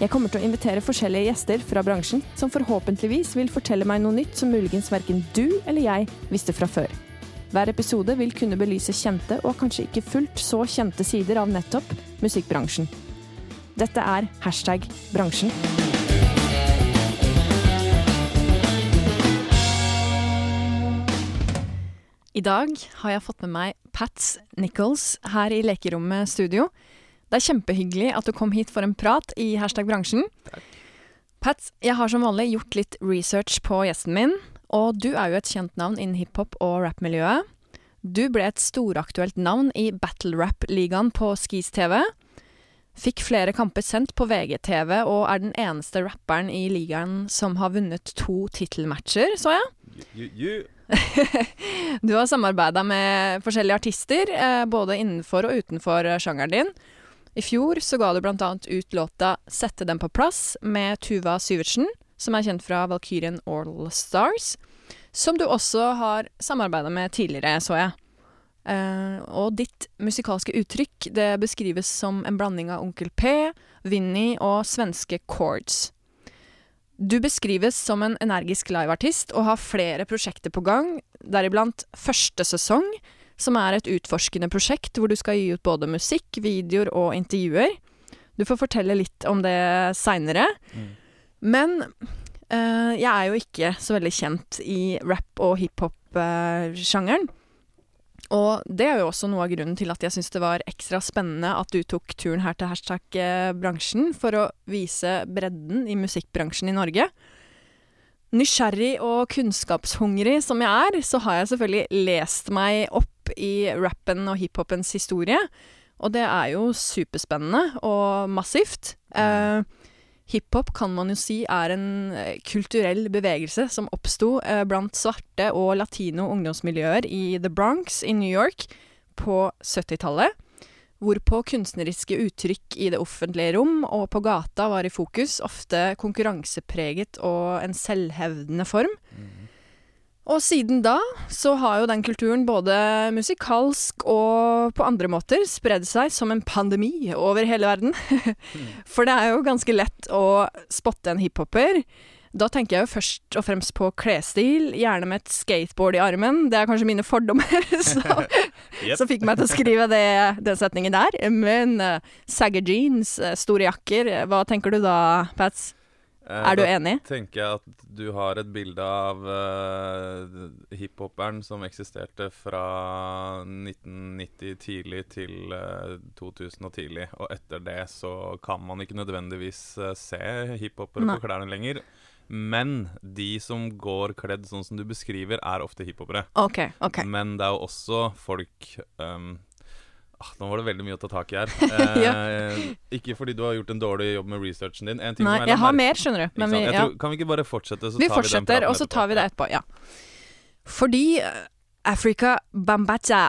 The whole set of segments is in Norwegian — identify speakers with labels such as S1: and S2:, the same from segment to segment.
S1: Jeg kommer til å invitere forskjellige gjester fra bransjen, som forhåpentligvis vil fortelle meg noe nytt som muligens verken du eller jeg visste fra før. Hver episode vil kunne belyse kjente og kanskje ikke fullt så kjente sider av nettopp musikkbransjen. Dette er hashtag bransjen. I dag har jeg fått med meg Pats Nichols her i Lekerommet studio. Det er kjempehyggelig at du kom hit for en prat i hashtag bransjen. Pats, jeg har som vanlig gjort litt research på gjesten min, og du er jo et kjent navn innen hiphop og rappmiljøet. Du ble et storaktuelt navn i battle rap-ligaen på Skis TV. Fikk flere kamper sendt på VGTV og er den eneste rapperen i ligaen som har vunnet to tittelmatcher, så jeg.
S2: You, you.
S1: Du har samarbeida med forskjellige artister, eh, både innenfor og utenfor sjangeren din. I fjor så ga du blant annet ut låta 'Sette dem på plass' med Tuva Syvertsen, som er kjent fra Valkyrien All Stars. Som du også har samarbeida med tidligere, så jeg. Uh, og ditt musikalske uttrykk det beskrives som en blanding av Onkel P, Vinni og svenske chords. Du beskrives som en energisk liveartist og har flere prosjekter på gang, deriblant første sesong, som er et utforskende prosjekt hvor du skal gi ut både musikk, videoer og intervjuer. Du får fortelle litt om det seinere.
S2: Mm.
S1: Men uh, jeg er jo ikke så veldig kjent i rap- og hiphop-sjangeren. Og det er jo også noe av grunnen til at jeg syns det var ekstra spennende at du tok turen her til hashtag eh, bransjen for å vise bredden i musikkbransjen i Norge. Nysgjerrig og kunnskapshungrig som jeg er, så har jeg selvfølgelig lest meg opp i rappen og hiphopens historie. Og det er jo superspennende og massivt. Eh, Hiphop kan man jo si er en eh, kulturell bevegelse som oppsto eh, blant svarte og latino ungdomsmiljøer i The Bronx i New York på 70-tallet. Hvorpå kunstneriske uttrykk i det offentlige rom og på gata var i fokus, ofte konkurransepreget og en selvhevdende form. Og siden da så har jo den kulturen både musikalsk og på andre måter spredd seg som en pandemi over hele verden. For det er jo ganske lett å spotte en hiphoper. Da tenker jeg jo først og fremst på klesstil, gjerne med et skateboard i armen. Det er kanskje mine fordommer som
S2: Yep.
S1: fikk meg til å skrive det, den setningen der. Men uh, sagger jeans, eh, store jakker, eh, hva tenker du da, Pats?
S2: Eh,
S1: Er du
S2: da
S1: enig?
S2: tenker jeg at du har et bilde av uh, hiphoperen som eksisterte fra 1990 tidlig til eh, 2000 og tidlig. Og etter det så kan man ikke nødvendigvis eh, se hiphopere på klærne lenger. Men de som går kledd sånn som du beskriver, er ofte hiphopere.
S1: OK. ok.
S2: Men det er jo også folk um, ah, Nå var det veldig mye å ta tak i her.
S1: Ja.
S2: Eh, Ikke fordi du har gjort en dårlig jobb med researchen din. En ting
S1: Nei, jeg har mer, skjønner du. Men vi, ja.
S2: tror, kan vi ikke bare fortsette, så
S1: vi
S2: tar vi den praten
S1: og så tar vi det
S2: etterpå?
S1: etterpå. Ja. Fordi eh, Africa Bambacha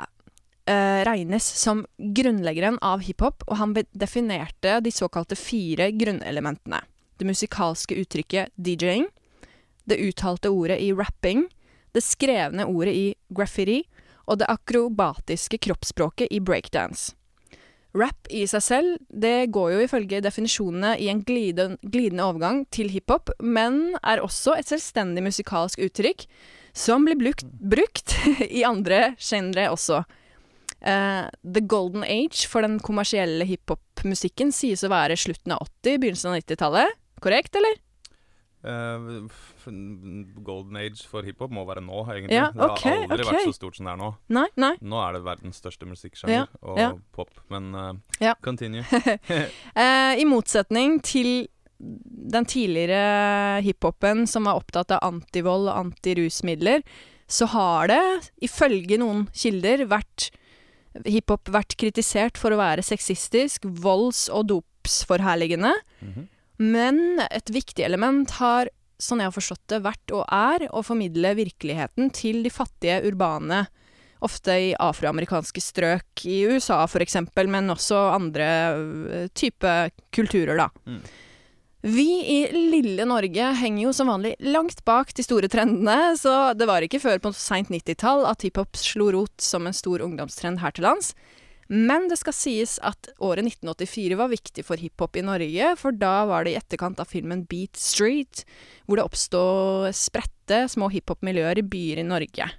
S1: eh, regnes som grunnleggeren av hiphop, og han definerte de såkalte fire grunnelementene. Det musikalske uttrykket DJ-ing, det uttalte ordet i rapping, det skrevne ordet i graffiti, og det akrobatiske kroppsspråket i breakdance. Rap i seg selv, det går jo ifølge definisjonene i en glide, glidende overgang til hiphop, men er også et selvstendig musikalsk uttrykk som blir brukt, brukt i andre genre også. Uh, the golden age for den kommersielle hiphop-musikken sies å være slutten av 80-, begynnelsen av 90-tallet. Korrekt, eller?
S2: F- golden age for hiphop må være nå, egentlig.
S1: Ja,
S2: det har aldri
S1: okay.
S2: vært så stort som det er nå.
S1: Nei, nei.
S2: Nå er det verdens største musikksjanger
S1: Ja,
S2: og
S1: ja.
S2: pop. Men uh,
S1: Ja.
S2: continue.
S1: uh, I motsetning til den tidligere hiphopen som var opptatt av antivold og antirusmidler, så har det, ifølge noen kilder, vært hiphop vært kritisert for å være sexistisk, volds- og dopsforherligende.
S2: Mhm.
S1: Men et viktig element har, sånn jeg har forstått det, vært og er å formidle virkeligheten til de fattige urbane, ofte i afroamerikanske strøk i USA eksempel, men også andre øh, type kulturer, da.
S2: Mm.
S1: Vi i lille Norge henger jo som vanlig langt bak de store trendene, så det var ikke før på seint 90-tall at hiphop slo rot som en stor ungdomstrend her til lands. Men det skal sies at året 1984 var viktig for hiphop i Norge, for da var det i etterkant av filmen Beat Street, hvor det oppstod spredte, små hiphop-miljøer i byer i Norge.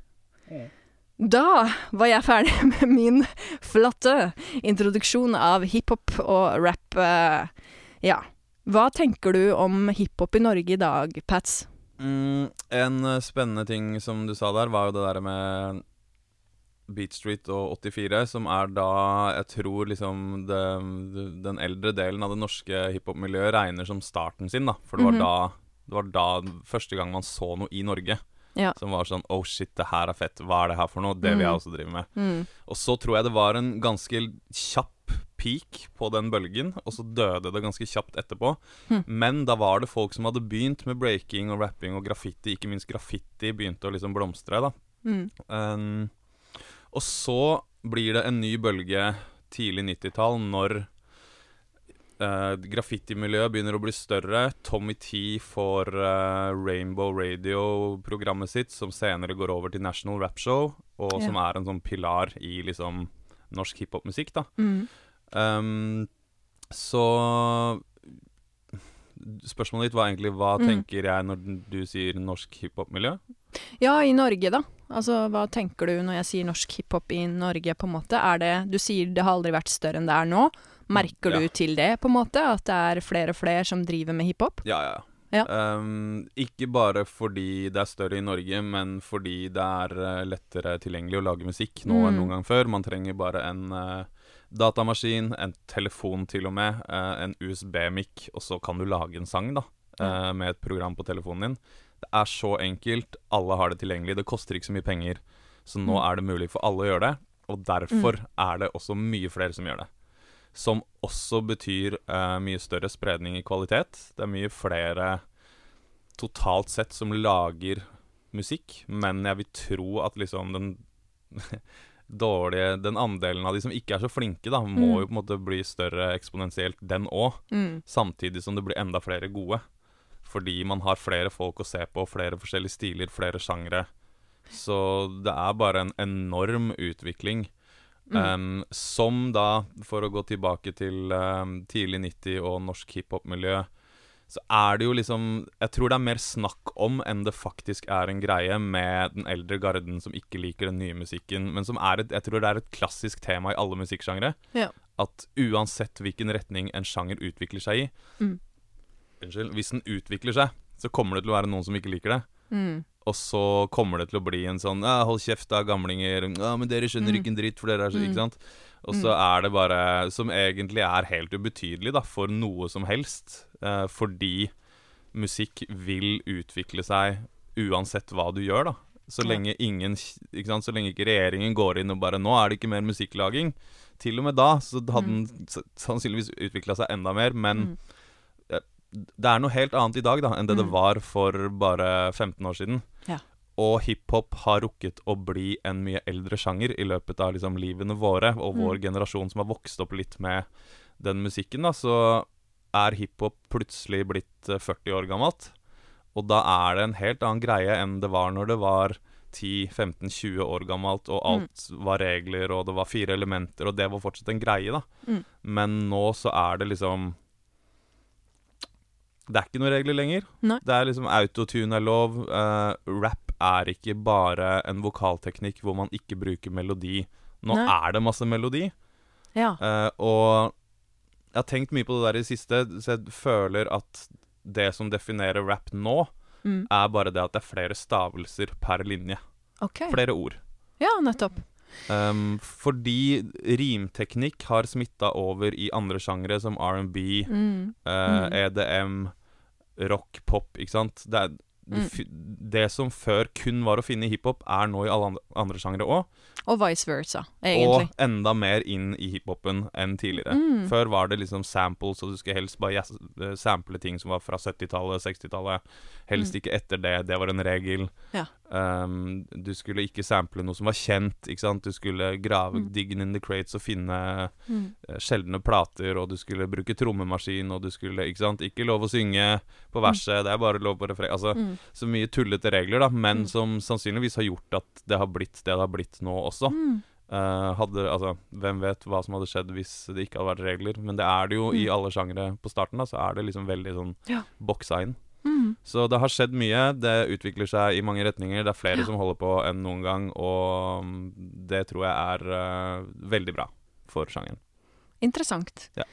S1: Da var jeg ferdig med min flotte introduksjon av hiphop og rap. eh, Ja. Hva tenker du om hiphop i Norge i dag, Pats?
S2: Mm, en eh, spennende ting som du sa der, var jo det der med Beat Street og 84, som er da Jeg tror liksom det, den eldre delen av det norske hiphop-miljøet regner som starten sin, da. For det var,
S1: Mhm.
S2: da, det var da første gang man så noe i Norge
S1: Ja.
S2: som var sånn Oh shit, det her er fett. Hva er det her for noe? Det vil jeg
S1: Mhm.
S2: også drive med.
S1: Mm.
S2: Og så tror jeg det var en ganske kjapp peak på den bølgen, og så døde det ganske kjapt etterpå.
S1: Mm.
S2: Men da var det folk som hadde begynt med breaking og rapping og graffiti, ikke minst graffiti begynte å liksom blomstre, da.
S1: Mm.
S2: Um, og så blir det en ny bølge tidlig 90-tall når uh, graffitimiljøet begynner å bli større. Tommy T får uh, Rainbow Radio-programmet sitt, som senere går over til National Rap Show, og
S1: yeah.
S2: som er en sånn pilar i liksom norsk hiphop-musikk, da.
S1: Mm.
S2: Um, så Spørsmålet ditt var egentlig hva
S1: Mm.
S2: tenker jeg når du sier norsk hiphop-miljø?
S1: Ja, i Norge, da. Altså, hva tenker du når jeg sier norsk hiphop i Norge, på en måte? Er det Du sier det har aldri vært større enn det er nå. Merker
S2: Ja.
S1: du til det, på en måte? At det er flere og flere som driver med hiphop?
S2: Ja, ja.
S1: Ja.
S2: Um, ikke bare fordi det er større i Norge, men fordi det er eh, lettere tilgjengelig å lage musikk nå enn
S1: Mm.
S2: noen gang før. Man trenger bare en eh, datamaskin, en telefon til og med, eh, en USB-mic, og så kan du lage en sang da, ja. med et program på telefonen din. Det er så enkelt, alle har det tilgjengelig, det koster ikke så mye penger. Så nå
S1: Mm.
S2: er det mulig for alle å gjøre det, og derfor er det også mye flere som gjør det. Som også betyr uh, mye større spredning i kvalitet. Det er mye flere totalt sett som lager musikk, men jeg vil tro at liksom den dårlige Den andelen av de som ikke er så flinke, da, må
S1: Mm.
S2: jo på en måte bli større eksponentielt, den òg.
S1: Mm.
S2: Samtidig som det blir enda flere gode. Fordi man har flere folk å se på, flere forskjellige stiler, flere sjangre. Så det er bare en enorm utvikling. Um, som da, for å gå tilbake til um, tidlig 90 og norsk hiphop-miljø, så er det jo liksom Jeg tror det er mer snakk om enn det faktisk er en greie med den eldre garden som ikke liker den nye musikken, men som er et Jeg tror det er et klassisk tema i alle musikksjangre.
S1: Ja.
S2: At uansett hvilken retning en sjanger utvikler seg i
S1: Mm.
S2: Unnskyld. Hvis den utvikler seg, så kommer det til å være noen som ikke liker det.
S1: Mm.
S2: Og så kommer det til å bli en sånn ja, 'Hold kjeft, da, gamlinger'. Ja, 'Men dere skjønner
S1: Mm.
S2: ikke en dritt, for dere er så
S1: Mm.
S2: Ikke sant? Og så er det bare Som egentlig er helt ubetydelig, da, for noe som helst. Eh, fordi musikk vil utvikle seg uansett hva du gjør, da. Så lenge ingen ikke sant? Så lenge ikke regjeringen går inn og bare 'Nå er det ikke mer musikklaging'. Til og med da så hadde den sannsynligvis utvikla seg enda mer, men
S1: Mm.
S2: det er noe helt annet i dag da enn det det
S1: Mm.
S2: var for bare 15 år siden.
S1: Ja.
S2: Og hiphop har rukket å bli en mye eldre sjanger i løpet av liksom livene våre, og vår
S1: Mm.
S2: generasjon som har vokst opp litt med den musikken, da, så er hiphop plutselig blitt eh, 40 år gammelt. Og da er det en helt annen greie enn det var når det var 10-15-20 år gammelt, og alt var regler, og det var fire elementer, og det var fortsatt en greie, da.
S1: Mm.
S2: Men nå så er det liksom Det er ikke noen regler lenger.
S1: Nei.
S2: Det er liksom Autotune er lov. Uh, rap er ikke bare en vokalteknikk hvor man ikke bruker melodi. Nå
S1: Nei.
S2: er det masse melodi.
S1: Ja.
S2: Uh, og jeg har tenkt mye på det der i det siste, så jeg føler at det som definerer rap nå,
S1: Mm.
S2: er bare det at det er flere stavelser per linje.
S1: Okay.
S2: Flere ord.
S1: Ja, nettopp.
S2: Um, fordi rimteknikk har smitta over i andre sjangere, som R&B,
S1: Mm.
S2: eh,
S1: Mm.
S2: EDM, rock, pop, ikke sant. Det, er,
S1: Mm.
S2: det som før kun var å finne i hiphop, er nå i alle andre, andre sjangre òg.
S1: Og vice versa, egentlig.
S2: Og enda mer inn i hiphopen enn tidligere.
S1: Mm.
S2: Før var det liksom samples, og du skulle helst bare eh, sample ting som var fra 70-tallet, 60-tallet. Helst
S1: Mm.
S2: ikke etter det. Det var en regel.
S1: Ja.
S2: Um, du skulle ikke sample noe som var kjent. Du skulle grave,
S1: Mm.
S2: diggen in the crates og finne
S1: Mm.
S2: eh, sjeldne plater, og du skulle bruke trommemaskin, og du skulle Ikke sant? Ikke lov å synge på
S1: Mm.
S2: verset, det er bare lov på refreng. Altså,
S1: Mm.
S2: så mye tullete regler, da, men
S1: Mm.
S2: som sannsynligvis har gjort at det har blitt det det har blitt nå også.
S1: Mm.
S2: Eh, hadde, altså, hvem vet hva som hadde skjedd hvis det ikke hadde vært regler, men det er det jo i
S1: Mm.
S2: alle sjangere på starten, da, så er det liksom veldig sånn
S1: Ja.
S2: boksa inn.
S1: Mm.
S2: Så det har skjedd mye, det utvikler seg i mange retninger, det er flere
S1: Ja.
S2: som holder på enn noen gang, og mm, det tror jeg er uh, veldig bra for sjangeren.
S1: Interessant.
S2: Ja.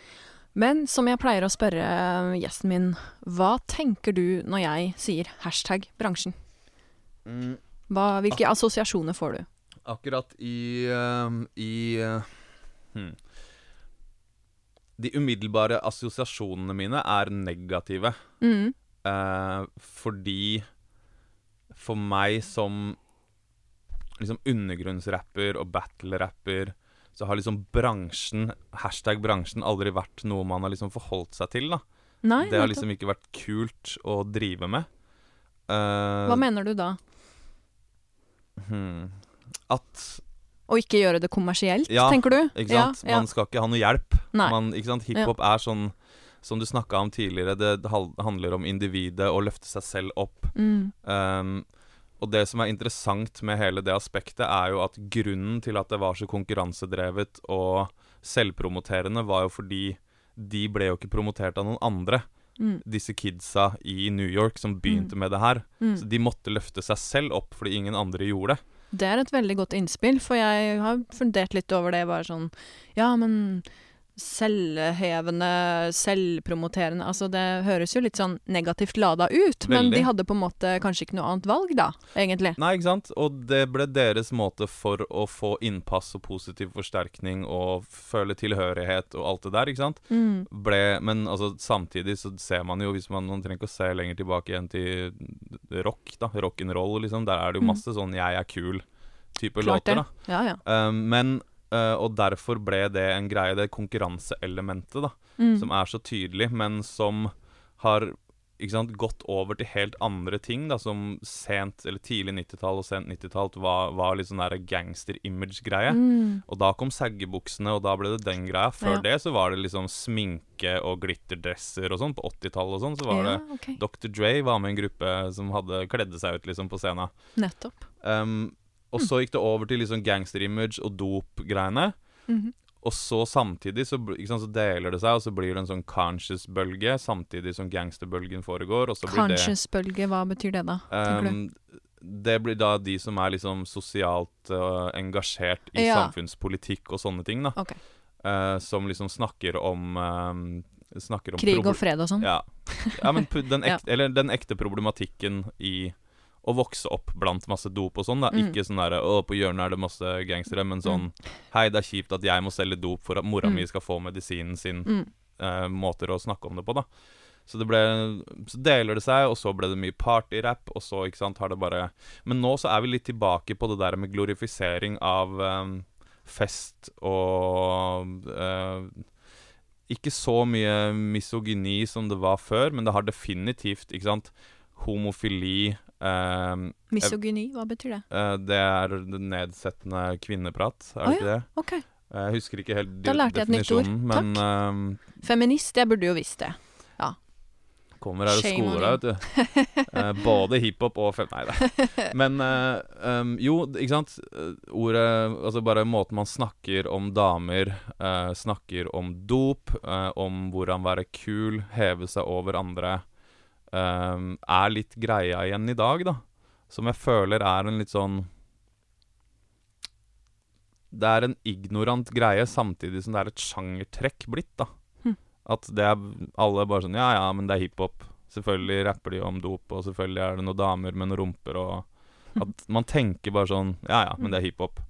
S1: Men som jeg pleier å spørre eh, gjesten min, hva tenker du når jeg sier hashtag bransjen? Hva, hvilke
S2: Ak
S1: assosiasjoner får du?
S2: Akkurat i, uh, i uh, hmm. De umiddelbare assosiasjonene mine er negative.
S1: Mm.
S2: Eh, fordi For meg som liksom undergrunnsrapper og battle-rapper, så har liksom bransjen, hashtag bransjen, aldri vært noe man har liksom forholdt seg til. da
S1: Nei,
S2: Det har liksom ikke vært kult å drive med. Eh,
S1: Hva mener du da?
S2: hmm. At
S1: Å ikke gjøre det kommersielt,
S2: Ja,
S1: tenker du?
S2: Ikke sant?
S1: Ja, ja.
S2: Man skal ikke ha noe hjelp. Man, ikke sant? Hiphop er sånn som du snakka om tidligere, det handler om individet og løfte seg selv opp.
S1: Mm.
S2: Um, og det som er interessant med hele det aspektet, er jo at grunnen til at det var så konkurransedrevet og selvpromoterende, var jo fordi de ble jo ikke promotert av noen andre,
S1: Mm.
S2: disse kidsa i New York som begynte med det her.
S1: Mm.
S2: Så de måtte løfte seg selv opp fordi ingen andre gjorde det.
S1: Det er et veldig godt innspill, for jeg har fundert litt over det. Bare sånn Ja, men selvhevende, selvpromoterende Altså, det høres jo litt sånn negativt lada ut, men de hadde på en måte kanskje ikke noe annet valg, da, egentlig.
S2: Nei, ikke sant? Og det ble deres måte for å få innpass og positiv forsterkning og føle tilhørighet og alt det der, ikke sant?
S1: Mm.
S2: Ble, men altså, samtidig så ser man jo, hvis man, man trenger ikke å se lenger tilbake igjen til rock, da, rock'n'roll, liksom, der er det jo
S1: Mm.
S2: masse sånn 'jeg er kul'-type låter, da.
S1: Ja, ja.
S2: Um, men, uh, og derfor ble det en greie, det konkurranseelementet, da,
S1: Mm.
S2: som er så tydelig, men som har sant, gått over til helt andre ting, da, som sent, eller tidlig 90-tall og sent 90-tall var, var litt sånn gangster-image-greie.
S1: Mm.
S2: Og da kom saggebuksene, og da ble det den greia. Før
S1: Ja.
S2: det så var det liksom sminke og glitterdresser og sånn. På 80-tallet og sånn så var
S1: ja,
S2: det
S1: okay.
S2: Dr. Dre var med en gruppe som hadde kledde seg ut liksom på scenen.
S1: Nettopp.
S2: Um, og så gikk det over til liksom gangster-image og dop-greiene.
S1: Mhm.
S2: Og så samtidig så, sant, så deler det seg, og så blir det en sånn conscious-bølge samtidig som gangsterbølgen foregår.
S1: Conscious-bølge, hva betyr det da.
S2: Um, det blir da de som er liksom sosialt uh, engasjert i
S1: Ja.
S2: samfunnspolitikk og sånne ting, da.
S1: Okay.
S2: Uh, som liksom snakker om um, Snakker om
S1: Krig og fred og sånn?
S2: Ja. ja, men den ekte, Ja. eller den ekte problematikken i å vokse opp blant masse dop og sånn. da
S1: Mm.
S2: Ikke sånn derre 'Å, på hjørnet er det masse gangstere', men sånn 'Hei, det er kjipt at jeg må selge dop for at mora
S1: Mm.
S2: mi skal få medisinen sin'.
S1: Mm.
S2: eh, måter å snakke om det på, da. Så det ble Så deler det seg, og så ble det mye partyrap, og så, ikke sant, har det bare Men nå så er vi litt tilbake på det der med glorifisering av eh, fest og eh, Ikke så mye misogyni som det var før, men det har definitivt, ikke sant, homofili eh,
S1: Misogyni, hva betyr det?
S2: Uh, Det er nedsettende kvinneprat, er det
S1: Å,
S2: ikke det?
S1: Ok.
S2: Jeg husker ikke helt
S1: Da lærte jeg et nytt ord.
S2: definisjonen, Takk. Um,
S1: Feminist, jeg burde jo visst det.
S2: kommer her og skoler deg, vet du. uh, både hiphop og fem... Nei da. Men uh, um, jo, ikke sant. Ordet Altså bare måten man snakker om damer, snakker om dop, om hvordan være kul, heve seg over andre, er litt greia igjen i dag, da. Som jeg føler er en litt sånn Det er en ignorant greie, samtidig som det er et sjangertrekk blitt, da.
S1: Hm.
S2: At det er alle bare sånn Ja, ja, men det er hiphop. Selvfølgelig rapper de om dop, og selvfølgelig er det noen damer med noen rumper, og At man tenker bare sånn Ja, ja, men det er hiphop.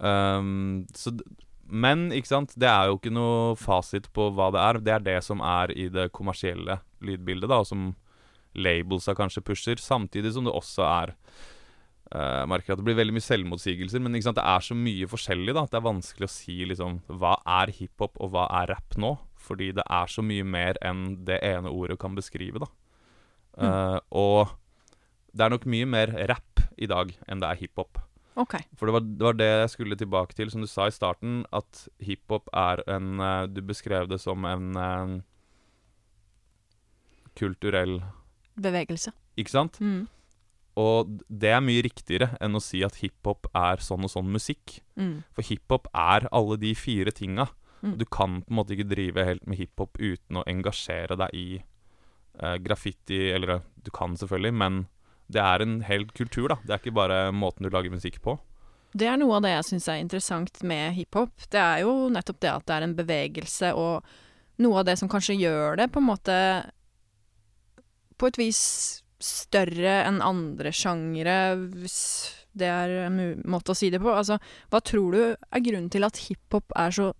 S2: Um, så Men, ikke sant, det er jo ikke noe fasit på hva det er. Det er det som er i det kommersielle lydbildet, da, og som labelsa kanskje pusher, samtidig som det også er jeg merker at det blir veldig mye selvmotsigelser. Men ikke sant, det er så mye forskjellig da, det er vanskelig å si liksom, hva er hiphop og hva er rap nå. Fordi det er så mye mer enn det ene ordet kan beskrive. da. Eh, og det er nok mye mer rap i dag enn det er hiphop.
S1: OK.
S2: For det var, det var det jeg skulle tilbake til, som du sa i starten, at hiphop er en eh, Du beskrev det som en en kulturell
S1: Bevegelse.
S2: Ikke sant?
S1: Mm.
S2: Og det er mye riktigere enn å si at hiphop er sånn og sånn musikk.
S1: Mm.
S2: For hiphop er alle de fire tinga.
S1: Mm.
S2: Du kan på en måte ikke drive helt med hiphop uten å engasjere deg i eh, graffiti, eller eh, du kan selvfølgelig, men det er en hel kultur, da. Det er ikke bare måten du lager musikk på.
S1: Det er noe av det jeg syns er interessant med hiphop. Det er jo nettopp det at det er en bevegelse, og noe av det som kanskje gjør det på en måte På et vis større enn andre sjangere, hvis det er en måte å si det på. Altså, hva tror du er grunnen til at hiphop er så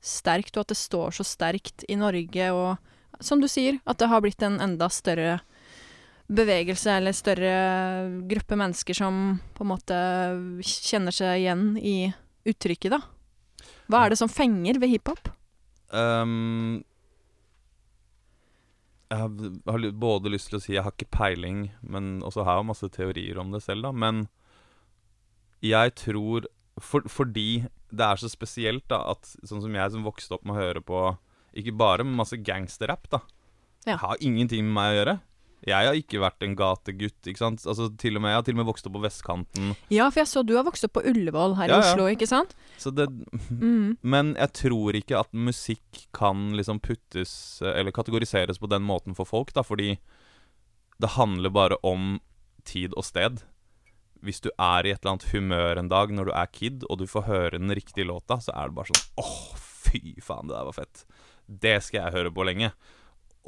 S1: sterkt, og at det står så sterkt i Norge, og som du sier, at det har blitt en enda større bevegelse eller større gruppe mennesker som på en måte kjenner seg igjen i uttrykket, da. Hva er det som fenger ved hiphop?
S2: Um, jeg har, både lyst til å si jeg har ikke peiling, men også har jeg masse teorier om det selv, da. Men jeg tror for, Fordi det er så spesielt, da, at sånn som jeg som vokste opp med å høre på ikke bare masse gangsterrap, da.
S1: Ja.
S2: Har ingenting med meg å gjøre. Jeg har ikke vært en gategutt. ikke sant? Altså, til og med, Jeg har til og med vokst opp på vestkanten.
S1: Ja, for jeg så du har vokst opp på Ullevål her
S2: Ja,
S1: i
S2: ja.
S1: Oslo, ikke sant?
S2: Så det,
S1: Mm.
S2: Men jeg tror ikke at musikk kan liksom puttes Eller kategoriseres på den måten for folk, da, fordi det handler bare om tid og sted. Hvis du er i et eller annet humør en dag når du er kid, og du får høre den riktige låta, så er det bare sånn Åh, fy faen, det der var fett. Det skal jeg høre på lenge.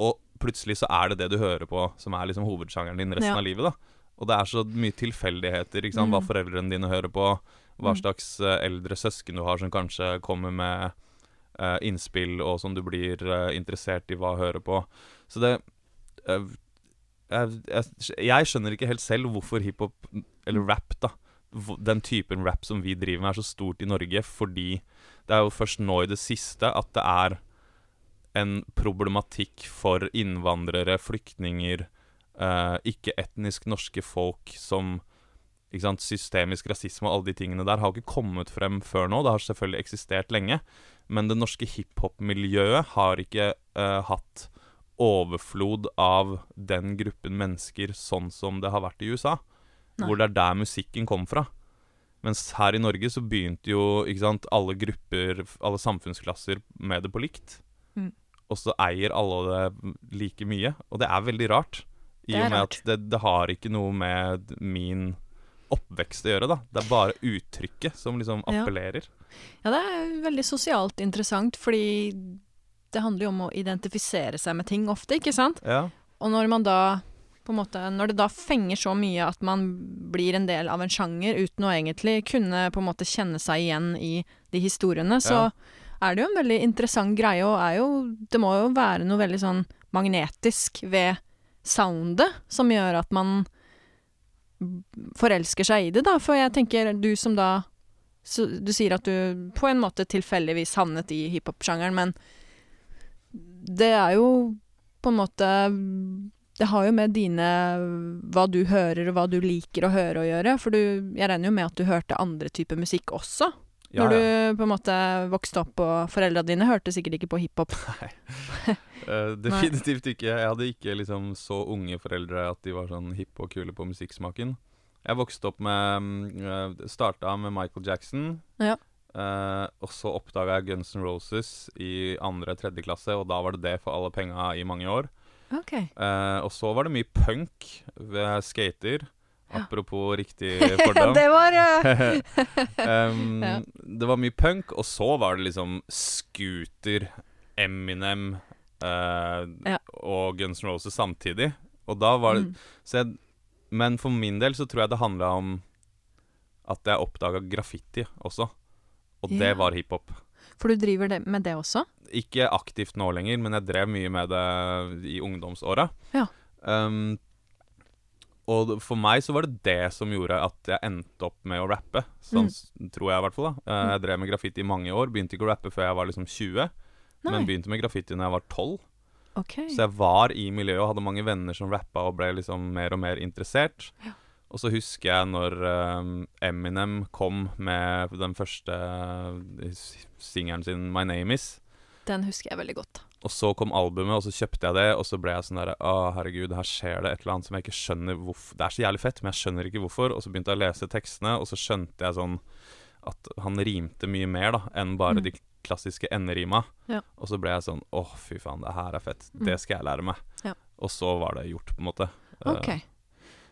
S2: Og plutselig så er det det du hører på, som er liksom hovedsjangeren din resten
S1: Ja.
S2: av livet. da Og det er så mye tilfeldigheter. Ikke sant? Hva
S1: Mm.
S2: foreldrene dine hører på, hva
S1: Mm.
S2: slags eh, eldre søsken du har som kanskje kommer med uh, innspill, og som du blir uh, interessert i hva hører på. Så det jeg, jeg, jeg skjønner ikke helt selv hvorfor hiphop, eller rap, da den typen rap som vi driver med, er så stort i Norge, fordi det er jo først nå i det siste at det er en problematikk for innvandrere, flyktninger, eh, ikke-etnisk norske folk som sant, Systemisk rasisme og alle de tingene der har ikke kommet frem før nå. Det har selvfølgelig eksistert lenge, men det norske hiphop-miljøet har ikke eh, hatt overflod av den gruppen mennesker sånn som det har vært i USA.
S1: Nei.
S2: Hvor det er der musikken kom fra. Mens her i Norge så begynte jo sant, alle grupper, alle samfunnsklasser med det på likt.
S1: Mm.
S2: Og så eier alle det like mye. Og det er veldig rart. I og med
S1: rart.
S2: at det, det har ikke noe med min oppvekst å gjøre, da. Det er bare uttrykket som liksom
S1: Ja.
S2: appellerer.
S1: Ja, det er veldig sosialt interessant, fordi det handler jo om å identifisere seg med ting ofte, ikke sant?
S2: Ja.
S1: Og når man da måte, Når det da fenger så mye at man blir en del av en sjanger uten å egentlig kunne på en måte kjenne seg igjen i de historiene, så
S2: Ja.
S1: Er det jo en veldig interessant greie, og jo Det må jo være noe veldig sånn magnetisk ved soundet som gjør at man forelsker seg i det, da. For jeg tenker, du som da Du sier at du på en måte tilfeldigvis havnet i hiphop-sjangeren, men det er jo på en måte Det har jo med dine Hva du hører og hva du liker å høre å gjøre. For du, jeg regner jo med at du hørte andre typer musikk også.
S2: Ja,
S1: når du på en måte vokste opp, og foreldra dine hørte sikkert ikke på hiphop.
S2: Eh, definitivt ikke. Jeg hadde ikke liksom så unge foreldre at de var sånn hippe og kule på musikksmaken. Jeg vokste opp med uh, Starta med Michael Jackson.
S1: Ja.
S2: Uh, og så oppdaga jeg Guns N' Roses i andre-tredje klasse, og da var det det for alle penga i mange år.
S1: Okay.
S2: Eh, og så var det mye punk ved skater. Apropos riktig fordom.
S1: det var
S2: Um,
S1: Ja.
S2: Det var mye punk, og så var det liksom Scooter, Eminem uh,
S1: Ja.
S2: og Guns N' Roses samtidig. Og da var det
S1: mm.
S2: så jeg, Men for min del så tror jeg det handla om at jeg oppdaga graffiti også. Og
S1: Ja.
S2: det var hiphop.
S1: For du driver det, med det også?
S2: Ikke aktivt nå lenger, men jeg drev mye med det i ungdomsåra.
S1: Ja.
S2: Um, og for meg så var det det som gjorde at jeg endte opp med å rappe. Sånn
S1: Mm.
S2: tror jeg i hvert fall. da Eh, Jeg drev med graffiti i mange år. Begynte ikke å rappe før jeg var liksom 20,
S1: Nei.
S2: men begynte med graffiti når jeg var 12.
S1: Okay.
S2: Så jeg var i miljøet og hadde mange venner som rappa og ble liksom mer og mer interessert.
S1: Ja.
S2: Og så husker jeg når um, Eminem kom med den første uh, singelen sin 'My Name Is'.
S1: Den husker jeg veldig godt.
S2: Og så kom albumet, og så kjøpte jeg det, og så ble jeg sånn derre Å, herregud, her skjer det et eller annet som jeg ikke skjønner hvorfor Det er så jævlig fett, men jeg skjønner ikke hvorfor. Og så begynte jeg å lese tekstene, og så skjønte jeg sånn at han rimte mye mer da enn bare
S1: Mm.
S2: de klassiske enderima.
S1: Ja.
S2: Og så ble jeg sånn Å, fy faen, det her er fett.
S1: Mm.
S2: Det skal jeg lære meg.
S1: Ja.
S2: Og så var det gjort, på en måte.
S1: Okay.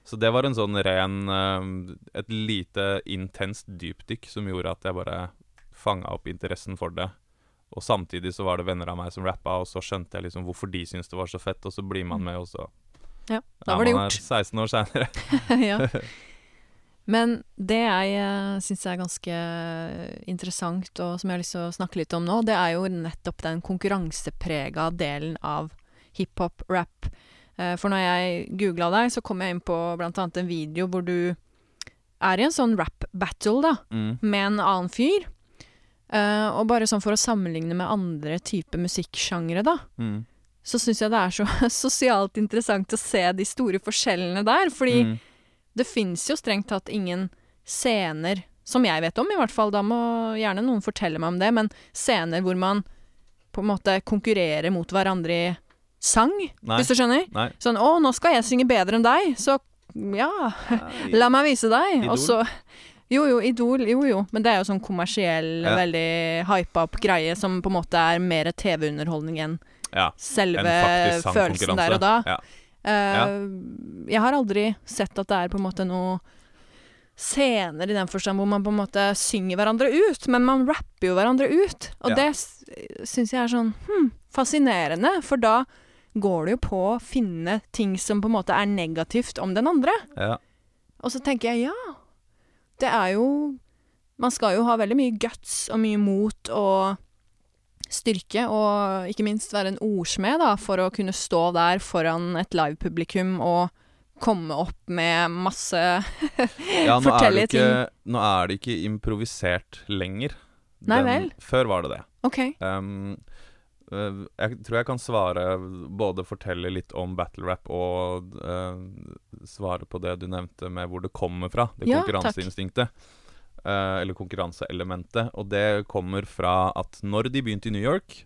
S2: Så det var en sånn ren eh, Et lite intenst dypdykk som gjorde at jeg bare fanga opp interessen for det. Og samtidig så var det venner av meg som rappa, og så skjønte jeg liksom hvorfor de syntes det var så fett, og så blir man med, og så
S1: Ja, da
S2: er
S1: var det
S2: man her 16 år seinere.
S1: ja. Men det jeg uh, syns er ganske interessant, og som jeg har lyst til å snakke litt om nå, det er jo nettopp den konkurranseprega delen av hiphop, rap. Eh, for når jeg googla deg, så kom jeg inn på blant annet en video hvor du er i en sånn rap-battle, da,
S2: Mm.
S1: med en annen fyr. Eh, og bare sånn for å sammenligne med andre typer musikksjangre, da,
S2: Mm.
S1: så syns jeg det er så sosialt interessant å se de store forskjellene der. Fordi
S2: Mm.
S1: det fins jo strengt tatt ingen scener, som jeg vet om i hvert fall, da må gjerne noen fortelle meg om det, men scener hvor man på en måte konkurrerer mot hverandre i sang,
S2: Nei.
S1: hvis du skjønner?
S2: Nei.
S1: Sånn 'Å, nå skal jeg synge bedre enn deg', så ja, la meg vise deg. Og så Jo, jo, Idol, jo, jo. Men det er jo sånn kommersiell,
S2: Ja.
S1: veldig hypa opp greie som på en måte er mer TV-underholdning enn
S2: Ja.
S1: selve
S2: En
S1: følelsen der og da.
S2: Ja.
S1: Eh, Jeg har aldri sett at det er på en måte noe scener i den forstand hvor man på en måte synger hverandre ut, men man rapper jo hverandre ut. Og det syns jeg er sånn hm, fascinerende, for da går det jo på å finne ting som på en måte er negativt om den andre.
S2: ja.
S1: Og så tenker jeg ja, det er jo Man skal jo ha veldig mye guts og mye mot og styrke, og ikke minst være en ordsmed, da, for å kunne stå der foran et livepublikum og komme opp med masse
S2: ja er det nå er det ikke improvisert lenger.
S1: Nei vel.
S2: Før var det det.
S1: OK.
S2: Um, jeg tror jeg kan svare Både fortelle litt om battle rap og uh, svare på det du nevnte med hvor det kommer fra. Det
S1: Ja,
S2: konkurranseinstinktet. Uh, eller konkurranseelementet. Og det kommer fra at når de begynte i New York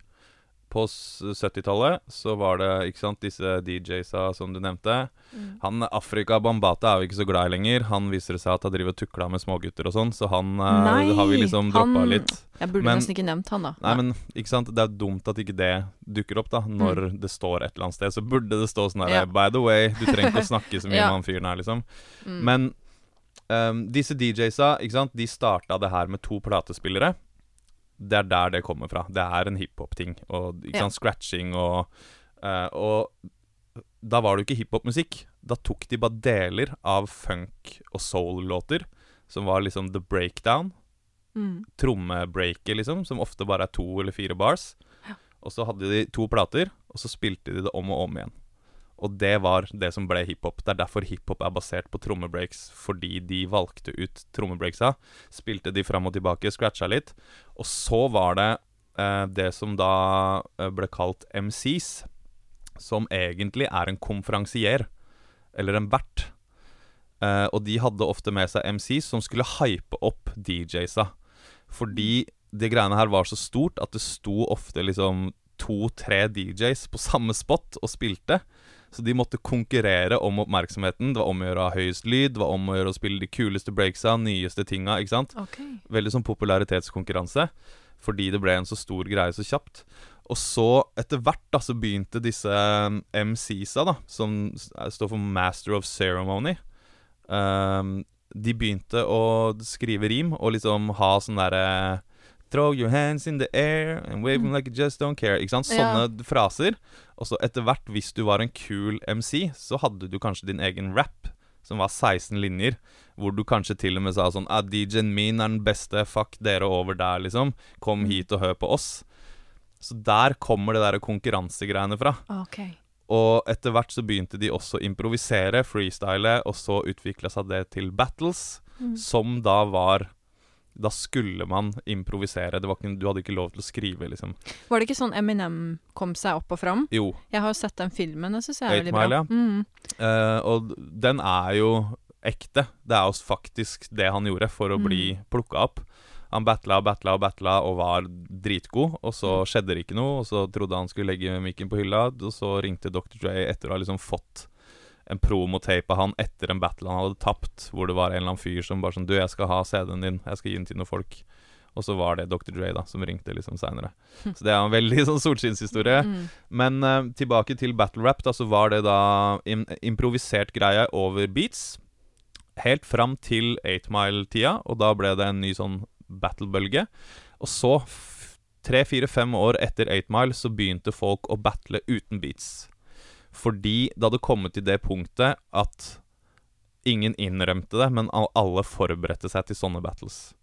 S2: på 70-tallet, så var det ikke sant, disse DJ-sa som du nevnte. Han Afrika Bambata er jo ikke så glad i lenger. Han viser det seg at han driver og tukla med smågutter og sånn, så han øh,
S1: Nei,
S2: har vi liksom droppa
S1: han-
S2: litt.
S1: Jeg burde
S2: Men-
S1: nesten ikke nevnt han, da.
S2: Nei, men ikke sant? Det er dumt at ikke det dukker opp, da. Når det står et eller annet sted, så burde det stå sånn her
S1: Mm. Ja.
S2: By the way, du trenger ikke å snakke så mye
S1: Ja.
S2: med han fyren her, liksom.
S1: Mm.
S2: Men um, disse DJ-sa, ikke sant, de starta det her med to platespillere. Det er der det kommer fra. Det er en hiphop-ting. Og ikke
S1: Ja.
S2: scratching og uh, Og da var det jo ikke hiphop-musikk. Da tok de bare deler av funk- og soul-låter, som var liksom the breakdown
S1: mm.
S2: Trommebreaket, liksom, som ofte bare er to eller fire bars. Og så hadde de to plater, og så spilte de det om og om igjen. Og det var det som ble hiphop. Det er derfor hiphop er basert på trommebreaks, fordi de valgte ut trommebreaksa, spilte de fram og tilbake, scratcha litt. Og så var det eh, det som da eh, ble kalt MCs, som egentlig er en konferansier, eller en vert. Eh, og de hadde ofte med seg MCs som skulle hype opp DJ-sa. Fordi det greiene her var så stort at det sto ofte liksom to-tre DJs på samme spot og spilte. Så de måtte konkurrere om oppmerksomheten. Det var om å gjøre å ha høyest lyd, det var om å gjøre å spille de kuleste breaksa, nyeste tinga, ikke sant.
S1: Okay.
S2: Veldig sånn popularitetskonkurranse. Fordi det ble en så stor greie så kjapt. Og så, etter hvert, da, så begynte disse um, MCs-a, da, som står for Master of Ceremony um, De begynte å skrive rim og liksom ha sånn derre Throw your hands in the air and wave them like you just don't care. Ikke sant?
S1: Ja.
S2: Sånne fraser. Og så etter hvert, hvis du var en kul MC, så hadde du kanskje din egen rap, som var 16 linjer. Hvor du kanskje til og med sa sånn ah, DJ-en min er den beste, fuck dere over der, liksom. Kom
S1: Mm.
S2: hit og hør på oss. Så der kommer det der konkurransegreiene fra.
S1: Okay.
S2: Og etter hvert så begynte de også å improvisere, freestyle, og så utvikla seg det til battles,
S1: Mm.
S2: som da var Da skulle man improvisere. Det var ikke, du hadde ikke lov til å skrive, liksom.
S1: Var det ikke sånn Eminem kom seg opp og fram?
S2: Jo.
S1: Jeg har jo sett den filmen, det syns jeg er veldig bra.
S2: Mile, ja.
S1: Mm.
S2: Uh, og den er jo ekte. Det er jo faktisk det han gjorde for å
S1: Mm.
S2: bli plukka opp. Han battla og battla og battla og var dritgod, og så
S1: Mm.
S2: skjedde det ikke noe. Og så trodde han skulle legge mikken på hylla, og så ringte Dr. Dre etter å ha liksom fått en promotape av han etter en battle han hadde tapt, hvor det var en eller annen fyr som bare sånn Du, jeg skal ha CD-en din, jeg skal gi den til noen folk. Og så var det Dr. Dre da som ringte liksom seinere. Så det er en veldig sånn solskinnshistorie.
S1: Mm.
S2: Men uh, tilbake til battle rap, da, så var det da im improvisert greie over beats. Helt fram til 8 Mile-tida, og da ble det en ny sånn battle-bølge. Og så, tre-fire-fem år etter 8 Mile, så begynte folk å battle uten beats. Fordi det hadde kommet til det punktet at ingen innrømte det, men alle forberedte seg til sånne battles.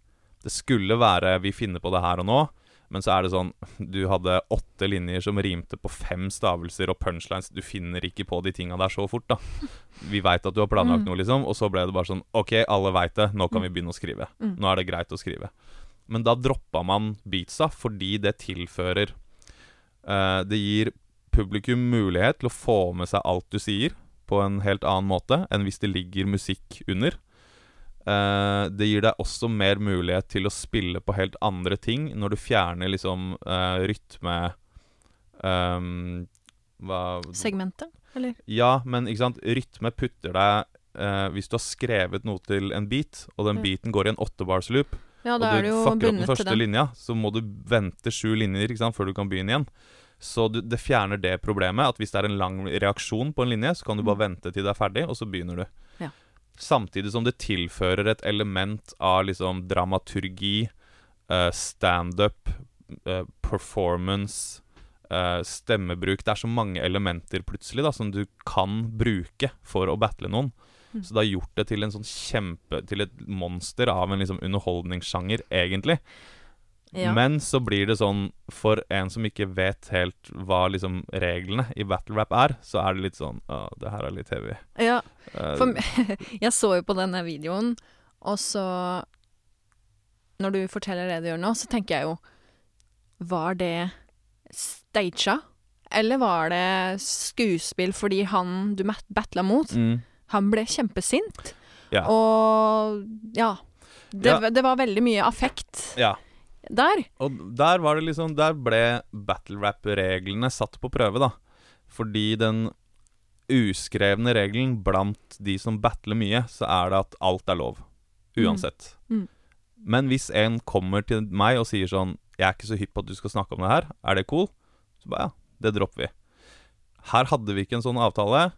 S2: Det skulle være 'vi finner på det her og nå', men så er det sånn Du hadde åtte linjer som rimte på fem stavelser og punchlines. Du finner ikke på de tinga der så fort, da. Vi veit at du har planlagt
S1: Mm.
S2: noe, liksom. Og så ble det bare sånn OK, alle veit det. Nå kan vi begynne å skrive.
S1: Mm.
S2: Nå er det greit å skrive. Men da droppa man beatsa fordi det tilfører uh, Det gir publikum mulighet til å få med seg alt du sier, på en helt annen måte enn hvis det ligger musikk under. Uh, det gir deg også mer mulighet til å spille på helt andre ting når du fjerner liksom uh, rytme um,
S1: Segmentet, eller?
S2: Ja, men ikke sant rytme putter deg uh, Hvis du har skrevet noe til en beat, og den beaten går i en åttebarsloop,
S1: Ja,
S2: og du fucker opp den første
S1: den.
S2: linja, så må du vente sju linjer sant, før du kan begynne igjen. Så du, det fjerner det problemet at hvis det er en lang reaksjon på en linje, så kan du bare vente til det er ferdig, og så begynner du.
S1: Ja.
S2: Samtidig som det tilfører et element av liksom dramaturgi, eh, standup, eh, performance, eh, stemmebruk Det er så mange elementer plutselig da som du kan bruke for å battle noen.
S1: Mm.
S2: Så det har gjort det til en sånn kjempe Til et monster av en liksom underholdningssjanger, egentlig.
S1: Ja.
S2: Men så blir det sånn For en som ikke vet helt hva liksom reglene i battle rap er, så er det litt sånn Å, det her er litt heavy.
S1: ja,
S2: Eh,
S1: for jeg så jo på denne videoen, og så Når du forteller det du gjør nå, så tenker jeg jo Var det staged? Eller var det skuespill fordi han du battla mot,
S2: mm,
S1: han ble kjempesint?
S2: Ja.
S1: Og ja. Det,
S2: Ja.
S1: det var veldig mye affekt
S2: ja.
S1: Der.
S2: Og der var det liksom Der ble battle rap-reglene satt på prøve, da. Fordi den uskrevne regelen blant de som battler mye, så er det at alt er lov. Uansett.
S1: Mm.
S2: Men hvis en kommer til meg og sier sånn 'Jeg er ikke så hypp på at du skal snakke om det her. Er det cool?' Så bare ja, det dropper vi. Her hadde vi ikke en sånn avtale,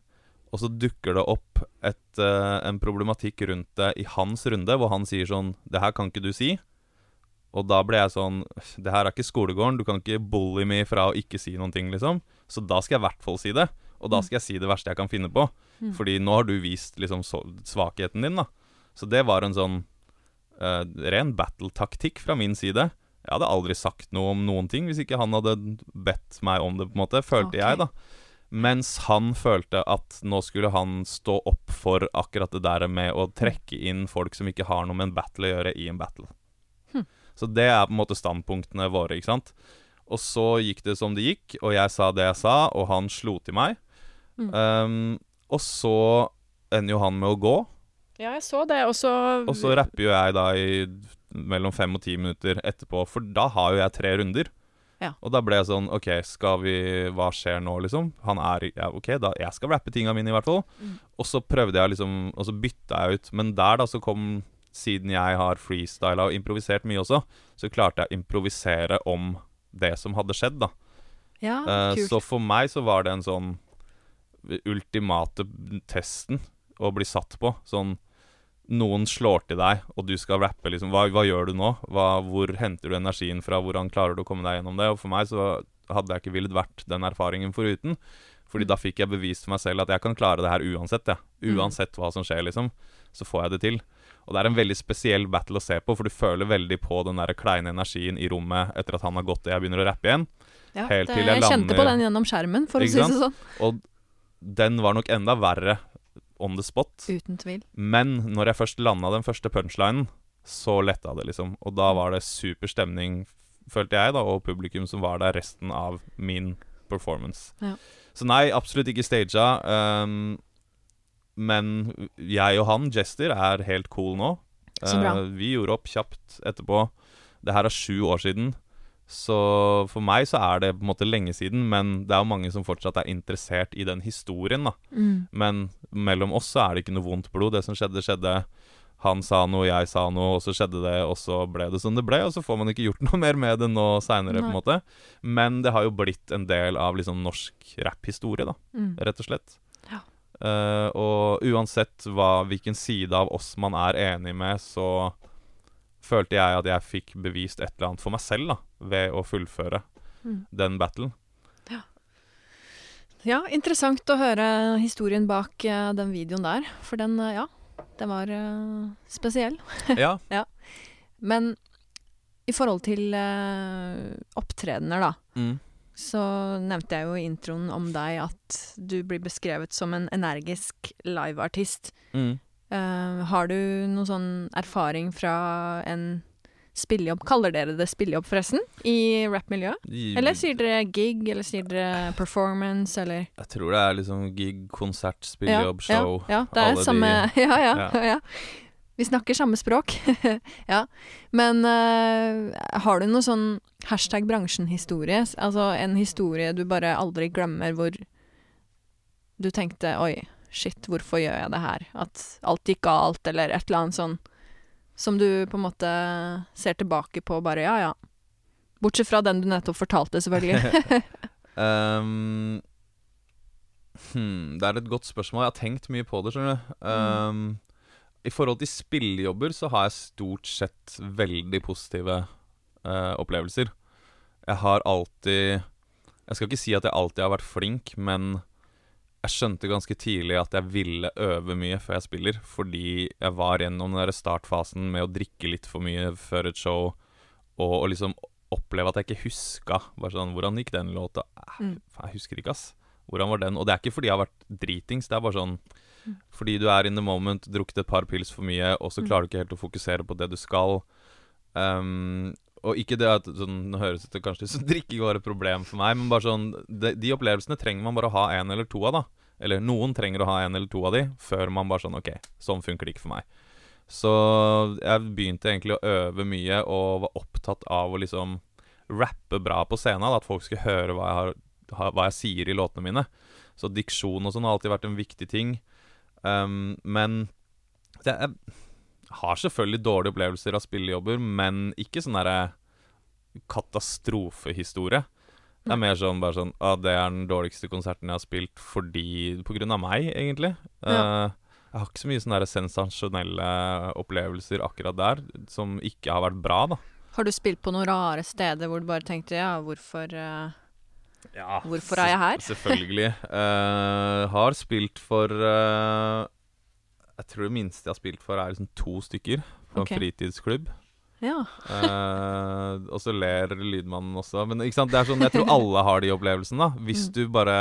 S2: og så dukker det opp et, uh, en problematikk rundt det i hans runde, hvor han sier sånn 'Det her kan ikke du si'. Og da ble jeg sånn Det her er ikke skolegården, du kan ikke bully meg fra å ikke si noen ting, liksom. Så da skal jeg i hvert fall si det. Og da skal jeg si det verste jeg kan finne på.
S1: Mm.
S2: Fordi nå har du vist liksom svakheten din, da. Så det var en sånn uh, ren battle-taktikk fra min side. Jeg hadde aldri sagt noe om noen ting hvis ikke han hadde bedt meg om det, på en måte, følte
S1: okay.
S2: jeg, da. Mens han følte at nå skulle han stå opp for akkurat det der med å trekke inn folk som ikke har noe med en battle å gjøre, i en battle. Så det er på en måte standpunktene våre, ikke sant. Og så gikk det som det gikk, og jeg sa det jeg sa, og han slo til meg.
S1: Mm.
S2: Um, og så ender jo han med å gå,
S1: Ja, jeg så det, og så
S2: og så rapper jo jeg da i mellom fem og ti minutter etterpå, for da har jo jeg tre runder.
S1: Ja.
S2: Og da ble jeg sånn OK, skal vi Hva skjer nå, liksom? Han er Ja, OK, da jeg skal rappe tinga mine, i hvert fall.
S1: Mm.
S2: Og så prøvde jeg liksom Og så bytta jeg ut. Men der, da, så kom Siden jeg har freestyla og improvisert mye også, så klarte jeg å improvisere om det som hadde skjedd, da.
S1: Ja, uh,
S2: så for meg så var det en sånn ultimate testen å bli satt på. Sånn Noen slår til deg, og du skal rappe, liksom. Hva, hva gjør du nå? Hva, hvor henter du energien fra? Hvordan klarer du å komme deg gjennom det? Og for meg så hadde jeg ikke villet vært den erfaringen foruten. Fordi
S1: Mm.
S2: da fikk jeg bevist for meg selv at jeg kan klare det her uansett. Ja.
S1: Mm.
S2: Uansett hva som skjer, liksom. Så får jeg det til. Og det er en veldig spesiell battle å se på, for du føler veldig på den der kleine energien i rommet etter at han har gått og jeg begynner å rappe igjen.
S1: Ja,
S2: helt
S1: det,
S2: til jeg
S1: jeg kjente på den gjennom skjermen, for å si det sånn.
S2: Og den var nok enda verre on the spot.
S1: Uten tvil.
S2: Men når jeg først landa den første punchlinen, så letta det, liksom. Og da var det super stemning, følte jeg, da, og publikum som var der resten av min performance.
S1: Ja.
S2: Så nei, absolutt ikke staged. Um, men jeg og han, Jester, er helt cool nå.
S1: Så bra.
S2: Uh, vi gjorde opp kjapt etterpå. Det her er sju år siden. Så for meg så er det på en måte lenge siden, men det er jo mange som fortsatt er interessert i den historien, da.
S1: Mm.
S2: Men mellom oss så er det ikke noe vondt blod. Det som skjedde, skjedde. Han sa noe, jeg sa noe, og så skjedde det, og så ble det som det ble. Og så får man ikke gjort noe mer med det nå seinere, på en måte. Men det har jo blitt en del av liksom norsk rapphistorie, da,
S1: Mm.
S2: rett og slett.
S1: Ja.
S2: Eh, og uansett hva, hvilken side av oss man er enig med, så følte jeg at jeg fikk bevist et eller annet for meg selv da, ved å fullføre
S1: Mm.
S2: den battlen.
S1: Ja, interessant å høre historien bak uh, den videoen der. For den, uh, ja, den var spesiell.
S2: Ja.
S1: Men i forhold til uh, opptredener, da,
S2: Mm.
S1: Så nevnte jeg jo i introen om deg at du blir beskrevet som en energisk liveartist.
S2: Mm.
S1: Uh, har du noen sånn erfaring fra en spillejobb? Kaller dere det spillejobb, forresten? I rappmiljøet? Eller sier dere gig, eller sier dere performance, eller
S2: Jeg tror det er liksom gig, konsert, spillejobb, show.
S1: Ja, ja det er
S2: alle de-
S1: samme ja, ja,
S2: Ja.
S1: ja. Vi snakker samme språk. ja. Men uh, har du noe sånn hashtag bransjen-historie? Altså en historie du bare aldri glemmer, hvor du tenkte oi, shit, hvorfor gjør jeg det her? At alt gikk galt, eller et eller annet sånn som du på en måte ser tilbake på bare ja, ja. Bortsett fra den du nettopp fortalte, selvfølgelig.
S2: Um, hmm, det er et godt spørsmål. Jeg har tenkt mye på det. skjønner du um, I forhold til spillejobber så har jeg stort sett veldig positive eh, opplevelser. Jeg har alltid Jeg skal ikke si at jeg alltid har vært flink, men jeg skjønte ganske tidlig at jeg ville øve mye før jeg spiller, fordi jeg var gjennom den der startfasen med å drikke litt for mye før et show, og, og liksom oppleve at jeg ikke huska bare sånn, Hvordan gikk den låta?
S1: Mm.
S2: Jeg husker ikke, ass. Hvordan var den? Og det er ikke fordi jeg har vært dritings, det er bare sånn fordi du er in the moment, drukket et par pils for mye, og så
S1: Mm.
S2: klarer du ikke helt å fokusere på det du skal. Um, og ikke det at sånn, Nå høres det ut kanskje som drikking var et problem for meg, men bare sånn de, de opplevelsene trenger man bare å ha en eller to av, da. Eller noen trenger å ha en eller to av de, før man bare sånn OK, sånn funker det ikke for meg. Så jeg begynte egentlig å øve mye og var opptatt av å liksom rappe bra på scenen. da, At folk skulle høre hva jeg, har, hva jeg sier i låtene mine. Så diksjon og sånn har alltid vært en viktig ting. Um, men det, jeg har selvfølgelig dårlige opplevelser av spillejobber, men ikke sånn derre katastrofehistorie. Det er mer sånn bare sånn ah, Det er den dårligste konserten jeg har spilt fordi På grunn av meg, egentlig.
S1: Ja.
S2: Uh, jeg har ikke så mye sånne sensasjonelle opplevelser akkurat der som ikke har vært bra, da.
S1: har du spilt på noen rare steder hvor du bare tenkte ja, hvorfor eh,
S2: Ja,
S1: Hvorfor er jeg her?
S2: Selvfølgelig. Uh, har spilt for uh, Jeg tror det minste jeg har spilt for, er liksom to stykker på
S1: okay.
S2: en fritidsklubb.
S1: Ja.
S2: uh, og så ler lydmannen også. Men det er sånn, jeg tror alle har de opplevelsene. da Hvis
S1: Mm.
S2: du bare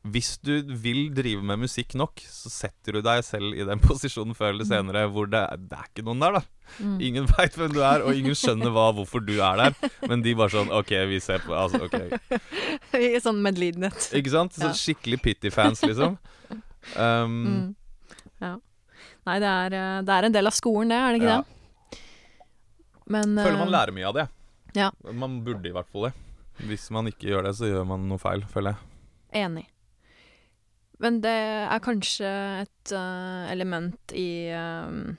S2: Hvis du vil drive med musikk nok, så setter du deg selv i den posisjonen før eller senere hvor det, det er ikke noen der, da.
S1: Mm.
S2: Ingen veit hvem du er, og ingen skjønner hva, hvorfor du er der. Men de bare sånn OK, vi ser på altså, ok
S1: sånn medlidenhet.
S2: Ikke sant? Sånn skikkelig pity-fans, liksom. Um,
S1: Mm. Ja. Nei, det er, eh, det er en del av skolen, det, er det ikke
S2: Ja.
S1: det? Men
S2: Føler man
S1: eh,
S2: lærer mye av det.
S1: Ja.
S2: Man burde i hvert fall det. Hvis man ikke gjør det, så gjør man noe feil, føler jeg.
S1: Enig. Men det er kanskje et uh, element i uh,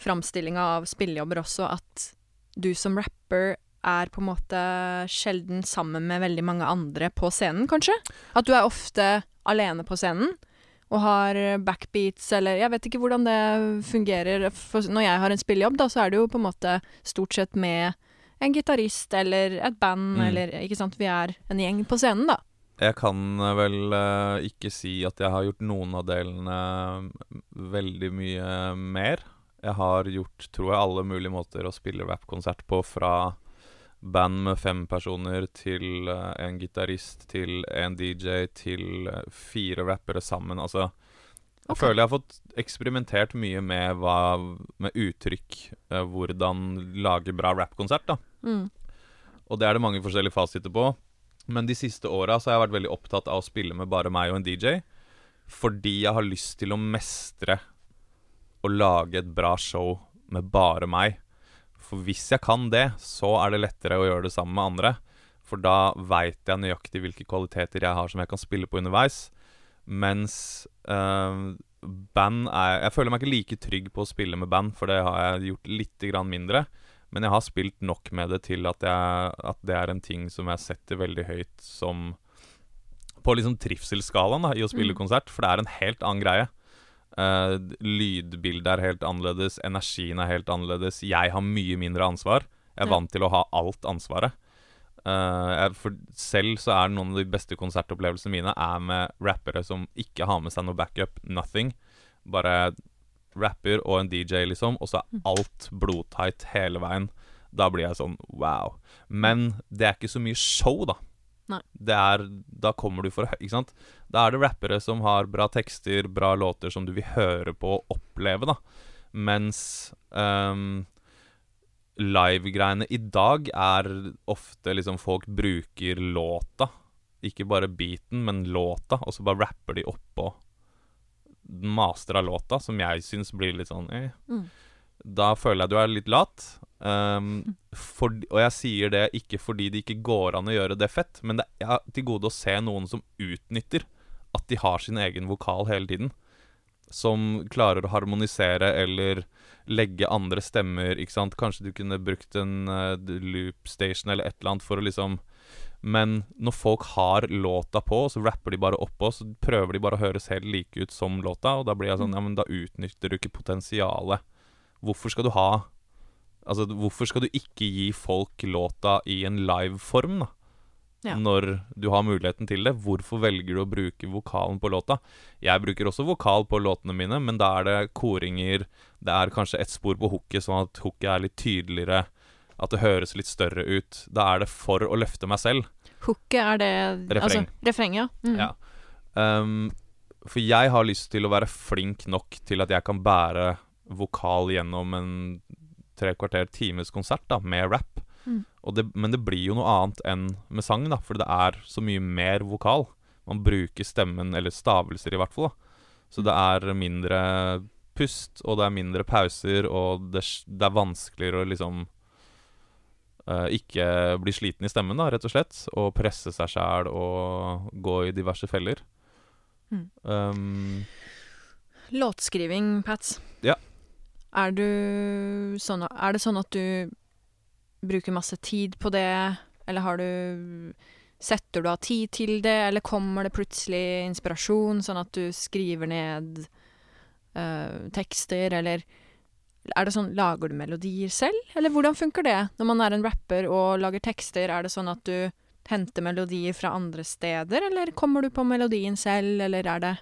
S1: framstillinga av spillejobber også, at du som rapper er på en måte sjelden sammen med veldig mange andre på scenen, kanskje? At du er ofte alene på scenen og har backbeats, eller jeg vet ikke hvordan det fungerer. For når jeg har en spillejobb, da, så er det jo på en måte stort sett med en gitarist eller et band,
S2: Mm.
S1: eller ikke sant, vi er en gjeng på scenen, da.
S2: Jeg kan eh, vel uh, ikke si at jeg har gjort noen av delene mm, veldig mye mer. Jeg har gjort, tror jeg, alle mulige måter å spille rappkonsert på fra band med fem personer til uh, en gitarist til en DJ til uh, fire rappere sammen. Altså Jeg føler jeg har fått eksperimentert mye med, hva, med uttrykk. eh, hvordan lage bra rappkonsert, da.
S1: Mm.
S2: Og det er det mange forskjellige fasiter på. Men de siste åra har jeg vært veldig opptatt av å spille med bare meg og en DJ. Fordi jeg har lyst til å mestre å lage et bra show med bare meg. For hvis jeg kan det, så er det lettere å gjøre det sammen med andre. For da veit jeg nøyaktig hvilke kvaliteter jeg har som jeg kan spille på underveis. Mens øh, band er Jeg føler meg ikke like trygg på å spille med band, for det har jeg gjort litt mindre. Men jeg har spilt nok med det til at, jeg, at det er en ting som jeg setter veldig høyt som På liksom trivselsskalaen da, i å spille
S1: Mm.
S2: konsert, for det er en helt annen greie. Uh, lydbildet er helt annerledes, energien er helt annerledes. Jeg har mye mindre ansvar. Jeg er
S1: Ja.
S2: vant til å ha alt ansvaret. Uh, jeg, for selv så er noen av de beste konsertopplevelsene mine Er med rappere som ikke har med seg noe backup. Nothing. Bare rapper og en DJ, liksom. Og så er
S1: Mm.
S2: alt blodtight hele veien. Da blir jeg sånn wow. Men det er ikke så mye show, da. Det er, da kommer du for ikke sant? Da er det rappere som har bra tekster, bra låter som du vil høre på og oppleve, da. Mens um, live-greiene i dag er ofte liksom folk bruker låta. Ikke bare beaten, men låta, og så bare rapper de oppå master av låta, som jeg syns blir litt sånn eh.
S1: Mm.
S2: Da føler jeg du er litt lat. Um, for, og jeg sier det ikke fordi det ikke går an å gjøre det fett, men det er til gode å se noen som utnytter at de har sin egen vokal hele tiden. Som klarer å harmonisere eller legge andre stemmer, ikke sant. Kanskje du kunne brukt en uh, loop station eller et eller annet for å liksom Men når folk har låta på, så rapper de bare oppå, så prøver de bare å høres helt like ut som låta, og da blir jeg sånn Ja, men da utnytter du ikke potensialet. Hvorfor skal du ha Altså, hvorfor skal du ikke gi folk låta i en live-form, da?
S1: Ja.
S2: Når du har muligheten til det. Hvorfor velger du å bruke vokalen på låta? Jeg bruker også vokal på låtene mine, men da er det koringer. Det er kanskje ett spor på hooket, sånn at hooket er litt tydeligere. At det høres litt større ut. Da er det for å løfte meg selv.
S1: Hooket, er det
S2: Refreng.
S1: Altså, refreng, ja. Mm.
S2: Ja. Um, for jeg har lyst til å være flink nok til at jeg kan bære vokal gjennom en tre kvarter times konsert da, med rap.
S1: Mm.
S2: Det, men det blir jo noe annet enn med sang, da, for det er så mye mer vokal. Man bruker stemmen, eller stavelser i hvert fall. Da. Så det er mindre pust, og det er mindre pauser, og det, det er vanskeligere å liksom ikke bli sliten i stemmen, da, rett og slett. Og presse seg sjæl og gå i diverse feller.
S1: Mm.
S2: Um,
S1: Låtskriving, Pats.
S2: Ja.
S1: Er du sånn Er det sånn at du bruker masse tid på det, eller har du Setter du av tid til det, eller kommer det plutselig inspirasjon, sånn at du skriver ned eh, tekster, eller er det sånn, Lager du melodier selv, eller hvordan funker det når man er en rapper og lager tekster? Er det sånn at du henter melodier fra andre steder, eller kommer du på melodien selv, eller er det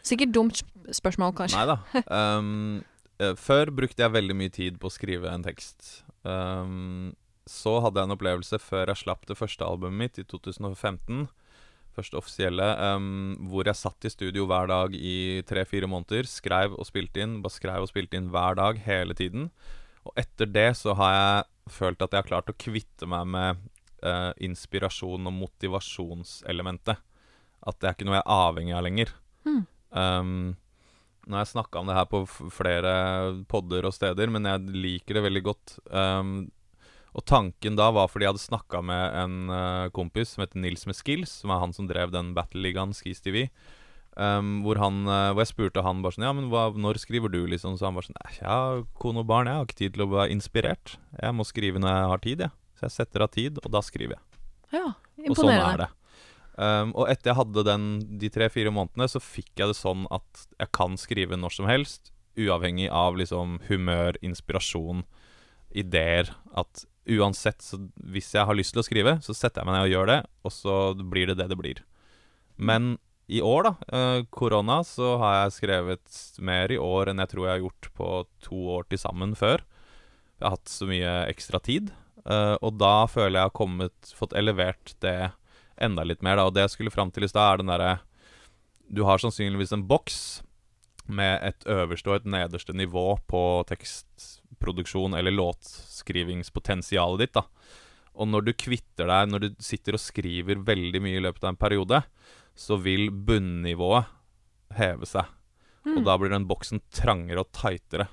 S1: Sikkert dumt spørsmål, kanskje.
S2: Nei da. Um, eh, før brukte jeg veldig mye tid på å skrive en tekst. Um, så hadde jeg en opplevelse før jeg slapp det første albumet mitt i 2015. Første offisielle. Um, hvor jeg satt i studio hver dag i tre-fire måneder. Skrev og spilte inn. Bare skrev og spilte inn hver dag hele tiden. Og etter det så har jeg følt at jeg har klart å kvitte meg med uh, inspirasjon og motivasjonselementet. At det er ikke noe jeg er avhengig av lenger.
S1: Mm.
S2: Um, nå har jeg snakka om det her på flere podder og steder, men jeg liker det veldig godt. Um, og tanken da var fordi jeg hadde snakka med en uh, kompis som heter Nils med Skills, som er han som drev den battle-ligaen Skis TV. Um, hvor, han, uh, hvor jeg spurte han bare sånn Ja, men hva, når skriver du, liksom? Så han bare sånn «Nei, Jeg har kone og barn, jeg har ikke tid til å være inspirert. Jeg må skrive når jeg har tid, jeg. Så jeg setter av tid, og da skriver jeg.
S1: Ja, imponerende.
S2: Og sånn er det. Um, og etter jeg hadde den de tre-fire månedene, så fikk jeg det sånn at jeg kan skrive når som helst, uavhengig av liksom humør, inspirasjon, ideer. At uansett, så hvis jeg har lyst til å skrive, så setter jeg meg ned og gjør det, og så blir det det det blir. Men i år, da, eh, korona, så har jeg skrevet mer i år enn jeg tror jeg har gjort på to år til sammen før. Jeg har hatt så mye ekstra tid. Eh, og da føler jeg har kommet, fått elevert det enda litt mer. Da. Og det jeg skulle fram til i stad, er den derre Du har sannsynligvis en boks med et øverste og et nederste nivå på tekstproduksjon eller låtskrivingspotensialet ditt. da Og når du kvitter deg, når du sitter og skriver veldig mye i løpet av en periode, så vil bunnivået heve seg. Og da blir den boksen trangere og tightere.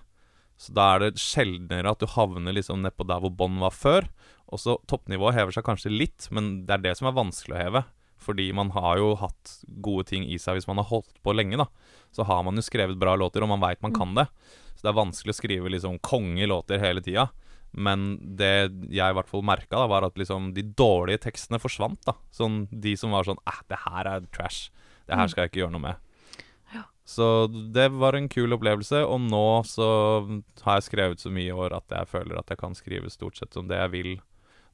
S2: Så da er det sjeldnere at du havner liksom nedpå der hvor bånd var før. Og så toppnivået hever seg kanskje litt, men det er det som er vanskelig å heve. Fordi man har jo hatt gode ting i seg hvis man har holdt på lenge, da. Så har man jo skrevet bra låter, og man veit man kan det. Så det er vanskelig å skrive liksom kongelåter hele tida. Men det jeg i hvert fall merka, var at liksom de dårlige tekstene forsvant. da Sånn De som var sånn Æh, det her er trash. Det her skal jeg ikke gjøre noe med. Så det var en kul opplevelse, og nå så har jeg skrevet så mye i år at jeg føler at jeg kan skrive stort sett som det jeg vil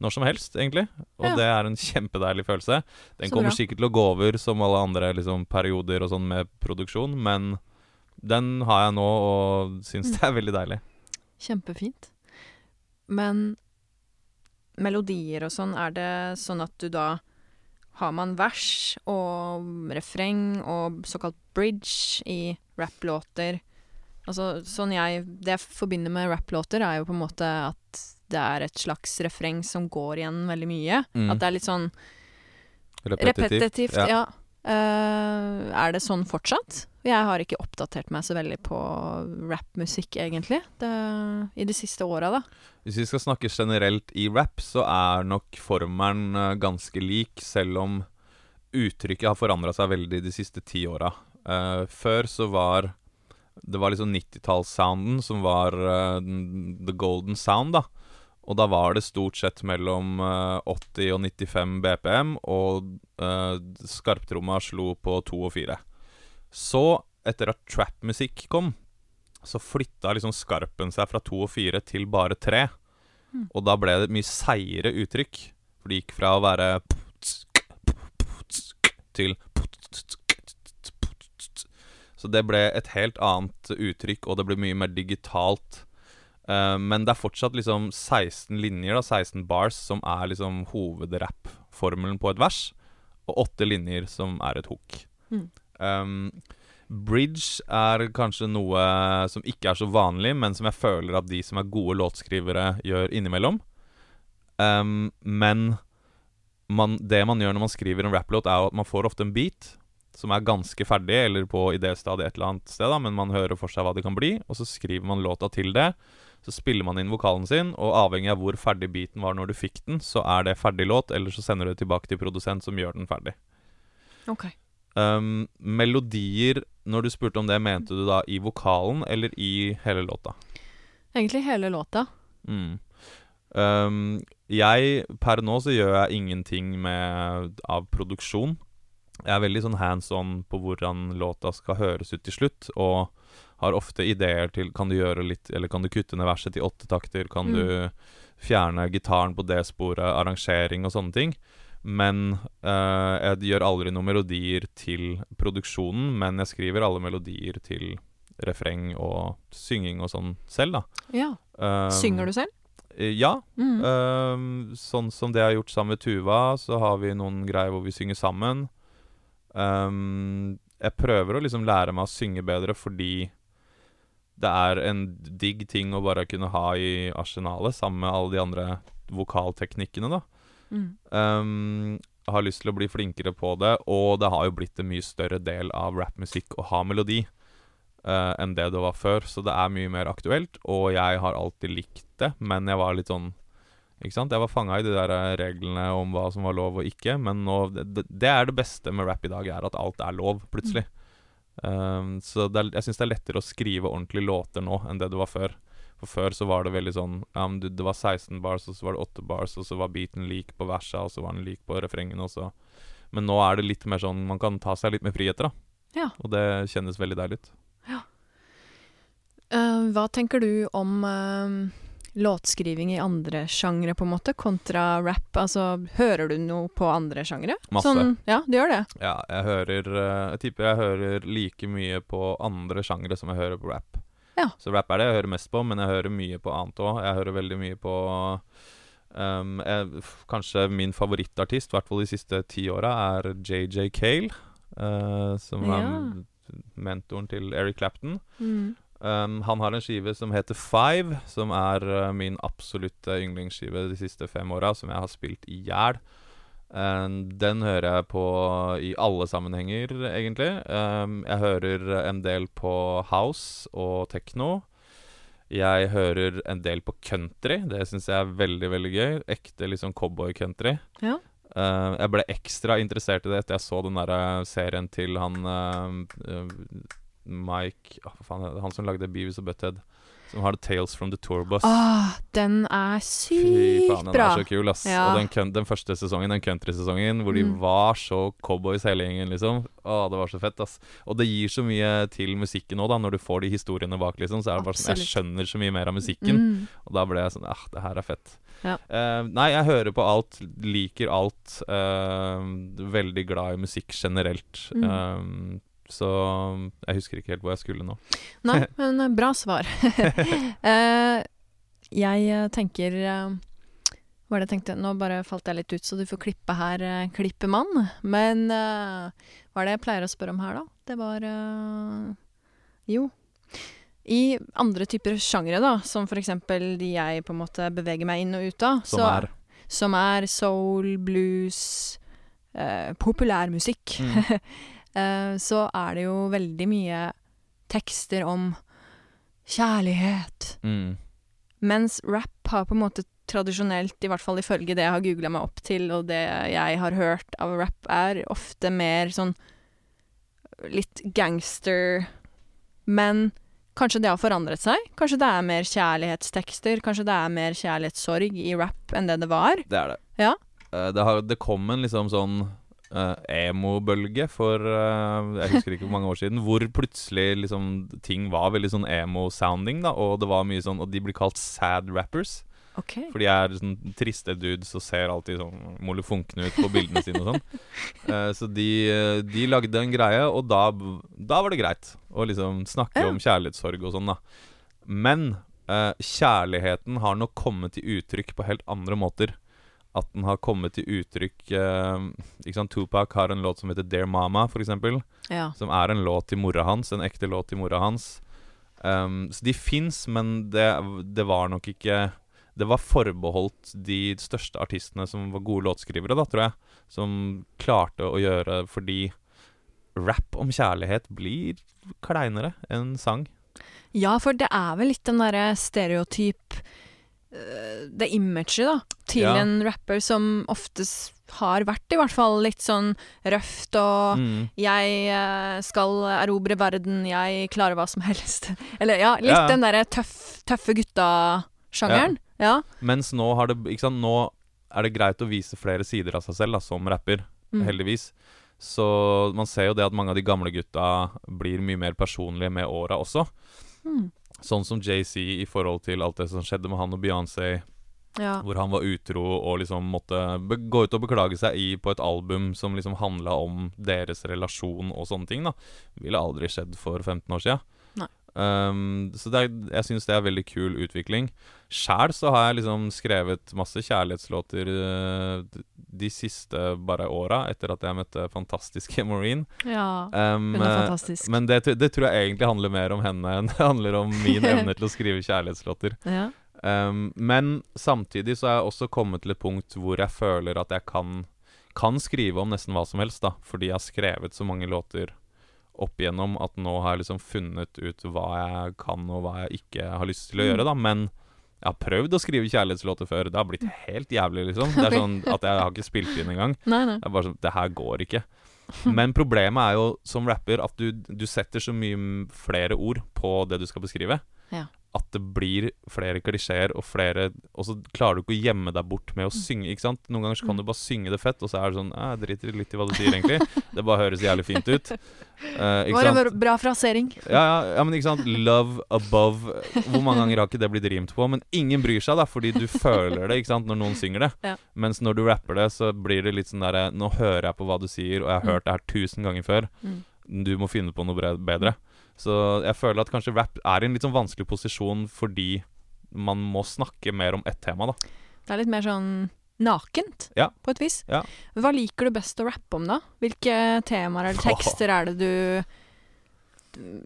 S2: når som helst, egentlig. Og
S1: Ja.
S2: det er en kjempedeilig følelse. Den
S1: Så
S2: kommer
S1: bra.
S2: sikkert til å gå over som alle andre liksom, perioder og sånn med produksjon, men den har jeg nå og syns
S1: Mm.
S2: det er veldig deilig.
S1: Kjempefint. Men melodier og sånn, er det sånn at du da har man vers og refreng og såkalt bridge i rapplåter? Altså, sånn jeg Det jeg forbinder med rapplåter, er jo på en måte at det er et slags refreng som går igjen veldig mye.
S2: Mm.
S1: At det er litt sånn
S2: Repetitivt.
S1: repetitivt.
S2: ja.
S1: ja. Uh, er det sånn fortsatt? Jeg har ikke oppdatert meg så veldig på rappmusikk, egentlig, det, i de siste åra, da.
S2: Hvis vi skal snakke generelt i rap, så er nok formelen eh, ganske lik, selv om uttrykket har forandra seg veldig de siste ti åra. Uh, før så var Det var liksom 90-tallssounden som var uh, the golden sound, da. Og da var det stort sett mellom eh, 80 og 95 BPM, og uh, skarptromma slo på 2 og 4. Så, etter at trap-musikk kom, så flytta liksom skarpen seg fra 2 og 4 til bare 3.
S1: Mm.
S2: Og da ble det et mye seigere uttrykk. For det gikk fra å være til Så det ble et helt annet uttrykk, og det ble mye mer digitalt. Eh, men det er fortsatt liksom 16 linjer, da, 16 bars, som er liksom hovedrapp-formelen på et vers. Og åtte linjer som er et hook.
S1: Mm.
S2: Um, bridge er kanskje noe som ikke er så vanlig, men som jeg føler at de som er gode låtskrivere, gjør innimellom. Um, men man, det man gjør når man skriver en rapplåt, er at man får ofte en beat som er ganske ferdig, eller på idéstadiet et eller annet sted, da, men man hører for seg hva det kan bli, og så skriver man låta til det. Så spiller man inn vokalen sin, og avhengig av hvor ferdig beaten var når du fikk den, så er det ferdig låt, eller så sender du det tilbake til produsent som gjør den ferdig.
S1: Ok.
S2: Um, melodier Når du spurte om det, mente du da i vokalen eller i hele låta?
S1: Egentlig hele låta.
S2: Mm. Um, jeg Per nå så gjør jeg ingenting med av produksjon. Jeg er veldig sånn hands on på hvordan låta skal høres ut til slutt, og har ofte ideer til Kan du gjøre litt Eller kan du kutte ned verset til åtte takter? Kan
S1: Mm.
S2: du fjerne gitaren på det sporet? Arrangering og sånne ting. Men eh, jeg gjør aldri noen melodier til produksjonen, men jeg skriver alle melodier til refreng og synging og sånn selv, da.
S1: Ja.
S2: Um,
S1: Synger du selv?
S2: eh, Ja.
S1: Mm.
S2: Um, sånn som det jeg har gjort sammen med Tuva, så har vi noen greier hvor vi synger sammen. Um, jeg prøver å liksom lære meg å synge bedre fordi det er en digg ting å bare kunne ha i arsenalet sammen med alle de andre vokalteknikkene, da.
S1: Mm.
S2: Um, har lyst til å bli flinkere på det, og det har jo blitt en mye større del av rappmusikk å ha melodi uh, enn det det var før, så det er mye mer aktuelt, og jeg har alltid likt det, men jeg var litt sånn Ikke sant? Jeg var fanga i de der eh, reglene om hva som var lov og ikke, men nå Det, det- er det beste med rap i dag, er at alt er lov, plutselig. Um, så er, jeg syns det er lettere å skrive ordentlige låter nå enn det det var før. For før så var det veldig sånn ja, men du, Det var 16 bars, og så var det 8 bars, og så var beaten lik på versa, og så var den lik på refrengene, og så Men nå er det litt mer sånn Man kan ta seg litt mer friheter, da.
S1: Ja.
S2: Og det kjennes veldig deilig ut.
S1: Eh, hva tenker du om eh, låtskriving i andre sjangre, på en måte, kontra rap? Altså, hører du noe på andre sjangre?
S2: Masse.
S1: Sånn, ja, du gjør det?
S2: Ja, jeg hører eh, Jeg tipper jeg hører like mye på andre sjangre som jeg hører på rap.
S1: Ja.
S2: Så rap er det jeg hører mest på, men jeg hører mye på annet òg. Jeg hører veldig mye på Um, jeg, kanskje min favorittartist, i hvert fall de siste ti åra, er JJ Cale. uh, som
S1: Ja.
S2: er mentoren til Eric Clapton.
S1: Mm.
S2: Um, han har en skive som heter Five, som er uh, min absolutte yndlingsskive de siste fem åra, som jeg har spilt i hjel. Um, den hører jeg på i alle sammenhenger, egentlig. Um, jeg hører en del på house og techno. Jeg hører en del på country. Det syns jeg er veldig veldig gøy. Ekte liksom cowboy-country.
S1: Ja.
S2: Uh, jeg ble ekstra interessert i det etter jeg så den der serien til han uh, uh, Mike oh, faen? Han som lagde Beavis og Butthead. Som har The Tales from the Tour Bus.
S1: Ah, den er sykt
S2: faen, den er så kul, ass.
S1: Ja.
S2: Og den, den første sesongen, den country-sesongen, hvor de
S1: Mm.
S2: var så cowboys hele gjengen, liksom. Å, det var så fett, ass. Og det gir så mye til musikken òg, da. Når du får de historiene bak, liksom. Så er det bare sånn Jeg skjønner så mye mer av musikken.
S1: Mm.
S2: Og da ble jeg sånn Ah, det her er fett.
S1: Ja.
S2: Uh, nei, jeg hører på alt, liker alt. Uh, veldig glad i musikk generelt.
S1: Mm.
S2: Eh, så jeg husker ikke helt hvor jeg skulle nå.
S1: Nei, men eh, bra svar. Eh, jeg eh, tenker Hva var det jeg tenkte? Nå bare falt jeg litt ut, så du får klippe her, klippemann. Men hva er det jeg pleier å spørre om her, da? Det var Jo. I andre typer sjangre, da, som for eksempel de jeg på en måte beveger meg inn og ut av,
S2: Som
S1: så,
S2: er
S1: som er soul, blues, eh, populærmusikk,
S2: Mm.
S1: eh, så er det jo veldig mye tekster om kjærlighet.
S2: mm.
S1: Mens rap har på en måte tradisjonelt, i hvert fall ifølge det jeg har googla meg opp til, og det jeg har hørt av rap, er ofte mer sånn litt gangster. Men kanskje det har forandret seg? Kanskje det er mer kjærlighetstekster? Kanskje det er mer kjærlighetssorg i rap enn det det var?
S2: Det er det.
S1: Ja.
S2: Eh, det, har, det kom en liksom sånn eh, emo-bølge for uh, Jeg husker ikke hvor mange år siden. Hvor plutselig liksom ting var veldig sånn emo-sounding, da. Og det var mye sånn Og de blir kalt sad rappers.
S1: Okay.
S2: For de er sånn triste dudes og ser alltid sånn molefonkne ut på bildene sine og sånn. Uh, så de, de lagde en greie, og da, da var det greit å liksom snakke om kjærlighetssorg og sånn, da. Men uh, kjærligheten har nok kommet til uttrykk på helt andre måter. At den har kommet til uttrykk eh, Ikke sant, Tupac har en låt som heter 'Dear Mama', eksempel
S1: Ja.
S2: som er en låt til mora hans, en ekte låt til mora hans. Um, så de fins, men det, det var nok ikke Det var forbeholdt de største artistene som var gode låtskrivere, da, tror jeg. Som klarte å gjøre Fordi rap om kjærlighet blir kleinere enn sang.
S1: Ja, for det er vel litt den derre stereotyp Det imaget, da, til
S2: Ja.
S1: en rapper som oftest har vært i hvert fall litt sånn røft og
S2: Mm.
S1: Jeg øh, skal erobre verden, jeg klarer hva som helst. Eller ja, litt
S2: Ja.
S1: den derre tøff, tøffe gutta-sjangeren. Ja.
S2: Mens nå har det sant, nå er det greit å vise flere sider av seg selv da, som rapper.
S1: Mm.
S2: heldigvis. Så man ser jo det at mange av de gamle gutta blir mye mer personlige med åra også.
S1: Mm.
S2: Sånn som JC i forhold til alt det som skjedde med han og Beyoncé,
S1: ja.
S2: hvor han var utro og liksom måtte gå ut og beklage seg i på et album som liksom handla om deres relasjon og sånne ting. da Ville aldri skjedd for 15 år sia. Um, så er, jeg syns det er veldig kul utvikling. Sjæl så har jeg liksom skrevet masse kjærlighetslåter uh, de siste bare åra, etter at jeg møtte fantastiske Maureen.
S1: ja.
S2: Um,
S1: Hun er fantastisk.
S2: men det, det tror jeg egentlig handler mer om henne enn det handler om min evne til å skrive kjærlighetslåter.
S1: ja.
S2: Um, men samtidig så har jeg også kommet til et punkt hvor jeg føler at jeg kan, kan skrive om nesten hva som helst, da. Fordi jeg har skrevet så mange låter opp igjennom at nå har jeg liksom funnet ut hva jeg kan og hva jeg ikke har lyst til å gjøre, da. Men jeg har prøvd å skrive kjærlighetslåter før. Det har blitt helt jævlig, liksom. Det er sånn at jeg har ikke spilt inn engang.
S1: Nei, nei.
S2: Det er bare sånn, det her går ikke. Men problemet er jo som rapper at du, du setter så mye flere ord på det du skal beskrive.
S1: Ja.
S2: At det blir flere klisjeer og flere Og så klarer du ikke å gjemme deg bort med å synge. ikke sant? Noen ganger så kan
S1: Mm.
S2: du bare synge det fett, og så er det sånn Jeg driter litt i hva du sier, egentlig. Det bare høres jævlig fint ut. Uh, ikke sant?
S1: bra- bra frasering.
S2: Ja, ja, ja, men ikke sant Love above Hvor mange ganger har ikke det blitt rimt på? Men ingen bryr seg, da, fordi du føler det ikke sant når noen synger det.
S1: Ja.
S2: Mens når du rapper det, så blir det litt sånn derre Nå hører jeg på hva du sier, og jeg har
S1: Mm.
S2: hørt det her tusen ganger før.
S1: Mm.
S2: Du må finne på noe bedre. Så jeg føler at kanskje rap er i en litt sånn vanskelig posisjon fordi man må snakke mer om ett tema, da.
S1: Det er litt mer sånn nakent,
S2: Ja.
S1: på et vis.
S2: Ja.
S1: Hva liker du best å rappe om, da? Hvilke temaer eller tekster er det du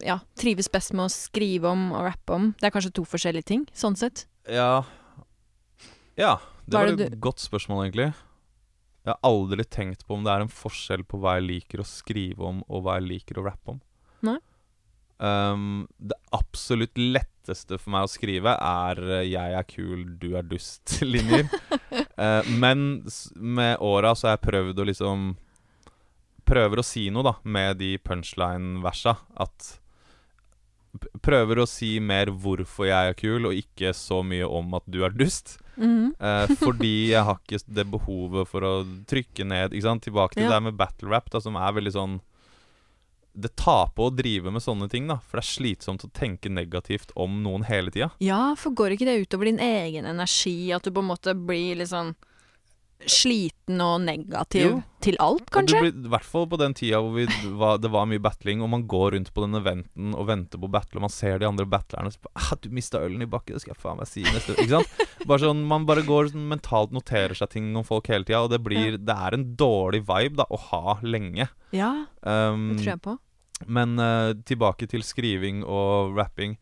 S1: ja, trives best med å skrive om og rappe om? Det er kanskje to forskjellige ting, sånn sett.
S2: Ja Ja, det var et godt spørsmål, egentlig. Jeg har aldri tenkt på om det er en forskjell på hva jeg liker å skrive om, og hva jeg liker å rappe om.
S1: Nei.
S2: Um, det absolutt letteste for meg å skrive er eh, 'jeg er kul, du er dust'-linjer. uh, men med åra så har jeg prøvd å liksom Prøver å si noe, da, med de punchline-versa. At Prøver å si mer hvorfor jeg er kul, og ikke så mye om at du er dust.
S1: Mm.
S2: uh, fordi jeg har ikke det behovet for å trykke ned ikke sant? Tilbake til
S1: Ja.
S2: det der med battle rap, da, som er veldig sånn Det på å drive med sånne ting, da. For det er slitsomt å tenke negativt om noen hele tida.
S1: Ja, for går ikke det utover din egen energi, at du på en måte blir litt sånn sliten og negativ
S2: Jo.
S1: til alt, kanskje?
S2: blir- I hvert fall på den tida hvor vi var, det var mye battling, og man går rundt på den eventen og venter på battle, og man ser de andre battlerne og så ah, 'Du mista ølen i bakken, det skal jeg faen meg si neste Ikke sant? Bare sånn, Man bare går sånn mentalt noterer seg ting om folk hele tida, og det blir Det er en dårlig vibe da å ha lenge.
S1: Ja,
S2: Um,
S1: det tror jeg på.
S2: Men uh, tilbake til skriving og rapping.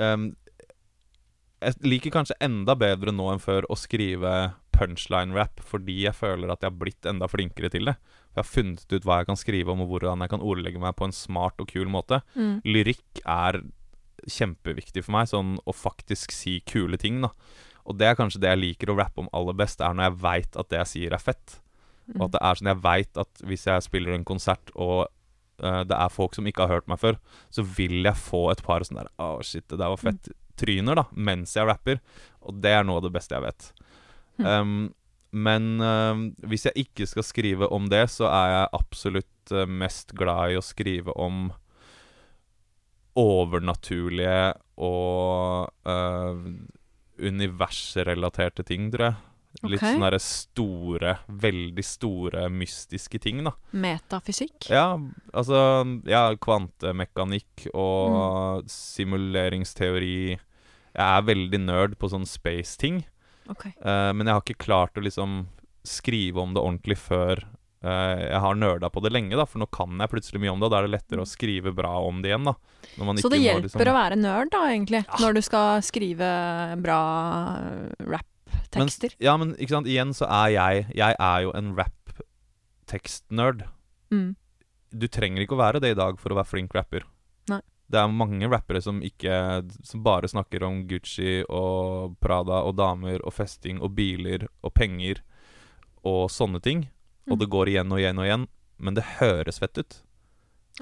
S2: Um, jeg liker kanskje enda bedre nå enn før å skrive punchline-rap, fordi jeg føler at jeg har blitt enda flinkere til det. Jeg har funnet ut hva jeg kan skrive om, og hvordan jeg kan ordlegge meg på en smart og kul måte.
S1: Mm.
S2: Lyrikk er kjempeviktig for meg, sånn å faktisk si kule ting, da. Og det er kanskje det jeg liker å rappe om aller best, er når jeg veit at det jeg sier, er fett. Og at det er sånn jeg veit at hvis jeg spiller en konsert og det er folk som ikke har hørt meg før, så vil jeg få et par sånne der Å, shit, det der var fett. Tryner, da, mens jeg rapper. Og det er noe av det beste jeg vet.
S1: Mm.
S2: Um, men uh, hvis jeg ikke skal skrive om det, så er jeg absolutt uh, mest glad i å skrive om overnaturlige og uh, universrelaterte ting, tror jeg. Litt sånne der store, veldig store, mystiske ting, da.
S1: Metafysikk?
S2: Ja, altså Ja, kvantemekanikk og
S1: Mm.
S2: simuleringsteori. Jeg er veldig nerd på sånn space-ting,
S1: Okay.
S2: Uh, men jeg har ikke klart å liksom skrive om det ordentlig før uh, jeg har nerda på det lenge, da, for nå kan jeg plutselig mye om det, og da er det lettere å skrive bra om det igjen, da.
S1: Så det
S2: må
S1: hjelper
S2: liksom-
S1: å være nerd, da, egentlig,
S2: Ja.
S1: når du skal skrive bra
S2: Men- Ja, men ikke sant, igjen så er jeg Jeg er jo en rap-tekstnerd.
S1: Mm.
S2: Du trenger ikke å være det i dag for å være flink rapper.
S1: Nei.
S2: Det er mange rappere som ikke Som bare snakker om Gucci og Prada og damer og festing og biler og penger og sånne ting. Og
S1: Mm.
S2: det går igjen og igjen og igjen. Men det høres fett ut.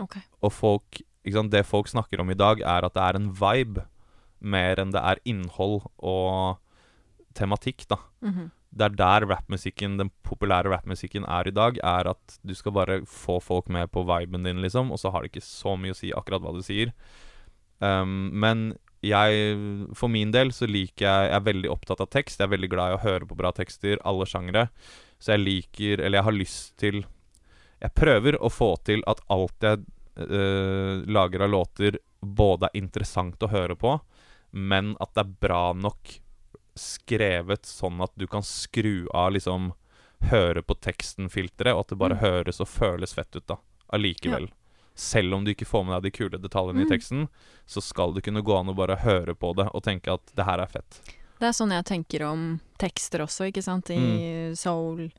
S1: Okay.
S2: Og folk ikke sant, Det folk snakker om i dag, er at det er en vibe mer enn det er innhold og tematikk, da.
S1: Mhm.
S2: Det er der rapmusikken, den populære rappmusikken er i dag, er at du skal bare få folk med på viben din, liksom, og så har det ikke så mye å si akkurat hva du sier. Um, men jeg, for min del, så liker jeg Jeg er veldig opptatt av tekst. Jeg er veldig glad i å høre på bra tekster, alle sjangere. Så jeg liker, eller jeg har lyst til Jeg prøver å få til at alt jeg eh, lager av låter, både er interessant å høre på, men at det er bra nok skrevet sånn at du kan skru av liksom Høre på teksten-filteret, og at det bare
S1: Mm.
S2: høres og føles fett ut, da. Allikevel. Selv om du ikke får med deg de kule detaljene
S1: Mm.
S2: i teksten, så skal det kunne gå an å bare høre på det og tenke at det her er fett.
S1: Det er sånn jeg tenker om tekster også, ikke sant, i
S2: Mm.
S1: soul,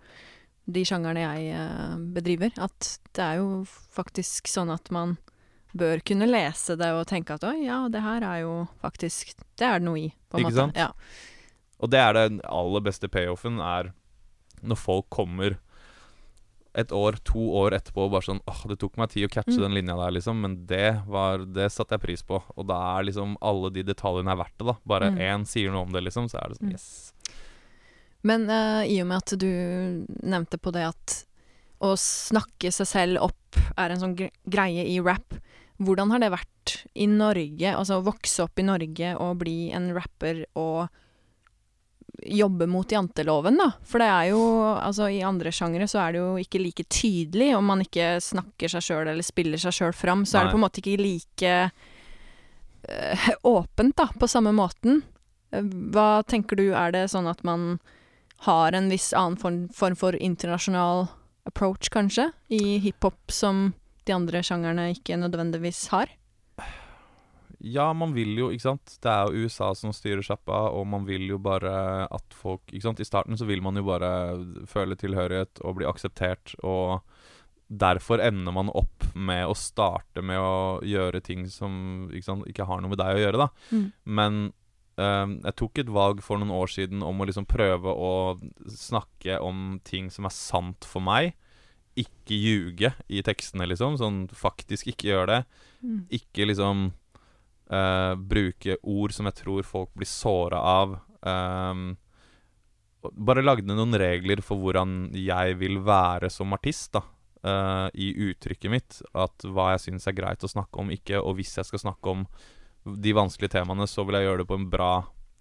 S1: de sjangerne jeg eh, bedriver. At det er jo faktisk sånn at man bør kunne lese det og tenke at oi, ja, det her er jo faktisk Det er det noe i, på en
S2: Ikke
S1: måte.
S2: sant?
S1: Ja.
S2: Og det er den aller beste payoffen, er når folk kommer et år, to år etterpå og bare sånn åh, det tok meg tid å catche
S1: Mm.
S2: den linja der, liksom, men det var Det satte jeg pris på. Og da er liksom alle de detaljene er verdt det, da. Bare
S1: Mm.
S2: én sier noe om det, liksom, så er det sånn
S1: Mm.
S2: yes.
S1: Men uh, i og med at du nevnte på det at å snakke seg selv opp er en sånn greie i rap, hvordan har det vært i Norge? Altså å vokse opp i Norge og bli en rapper og jobbe mot janteloven, da. For det er jo Altså, i andre sjangere så er det jo ikke like tydelig om man ikke snakker seg sjøl eller spiller seg sjøl fram, så er det på en måte ikke like øh, åpent, da, på samme måten. Hva tenker du, er det sånn at man har en viss annen form, form for internasjonal approach, kanskje, i hiphop som de andre sjangerne ikke nødvendigvis har?
S2: Ja, man vil jo, ikke sant. Det er jo USA som styrer sjappa, og man vil jo bare at folk Ikke sant. I starten så vil man jo bare føle tilhørighet og bli akseptert, og derfor ender man opp med å starte med å gjøre ting som ikke, sant, ikke har noe med deg å gjøre, da.
S1: Mm.
S2: Men um, jeg tok et valg for noen år siden om å liksom prøve å snakke om ting som er sant for meg. Ikke ljuge i tekstene, liksom. Sånn faktisk ikke gjøre det.
S1: Mm.
S2: Ikke liksom eh, bruke ord som jeg tror folk blir såra av. Um, bare lagde noen regler for hvordan jeg vil være som artist, da. Uh, I uttrykket mitt. At hva jeg syns er greit å snakke om, ikke. Og hvis jeg skal snakke om de vanskelige temaene, så vil jeg gjøre det på en bra,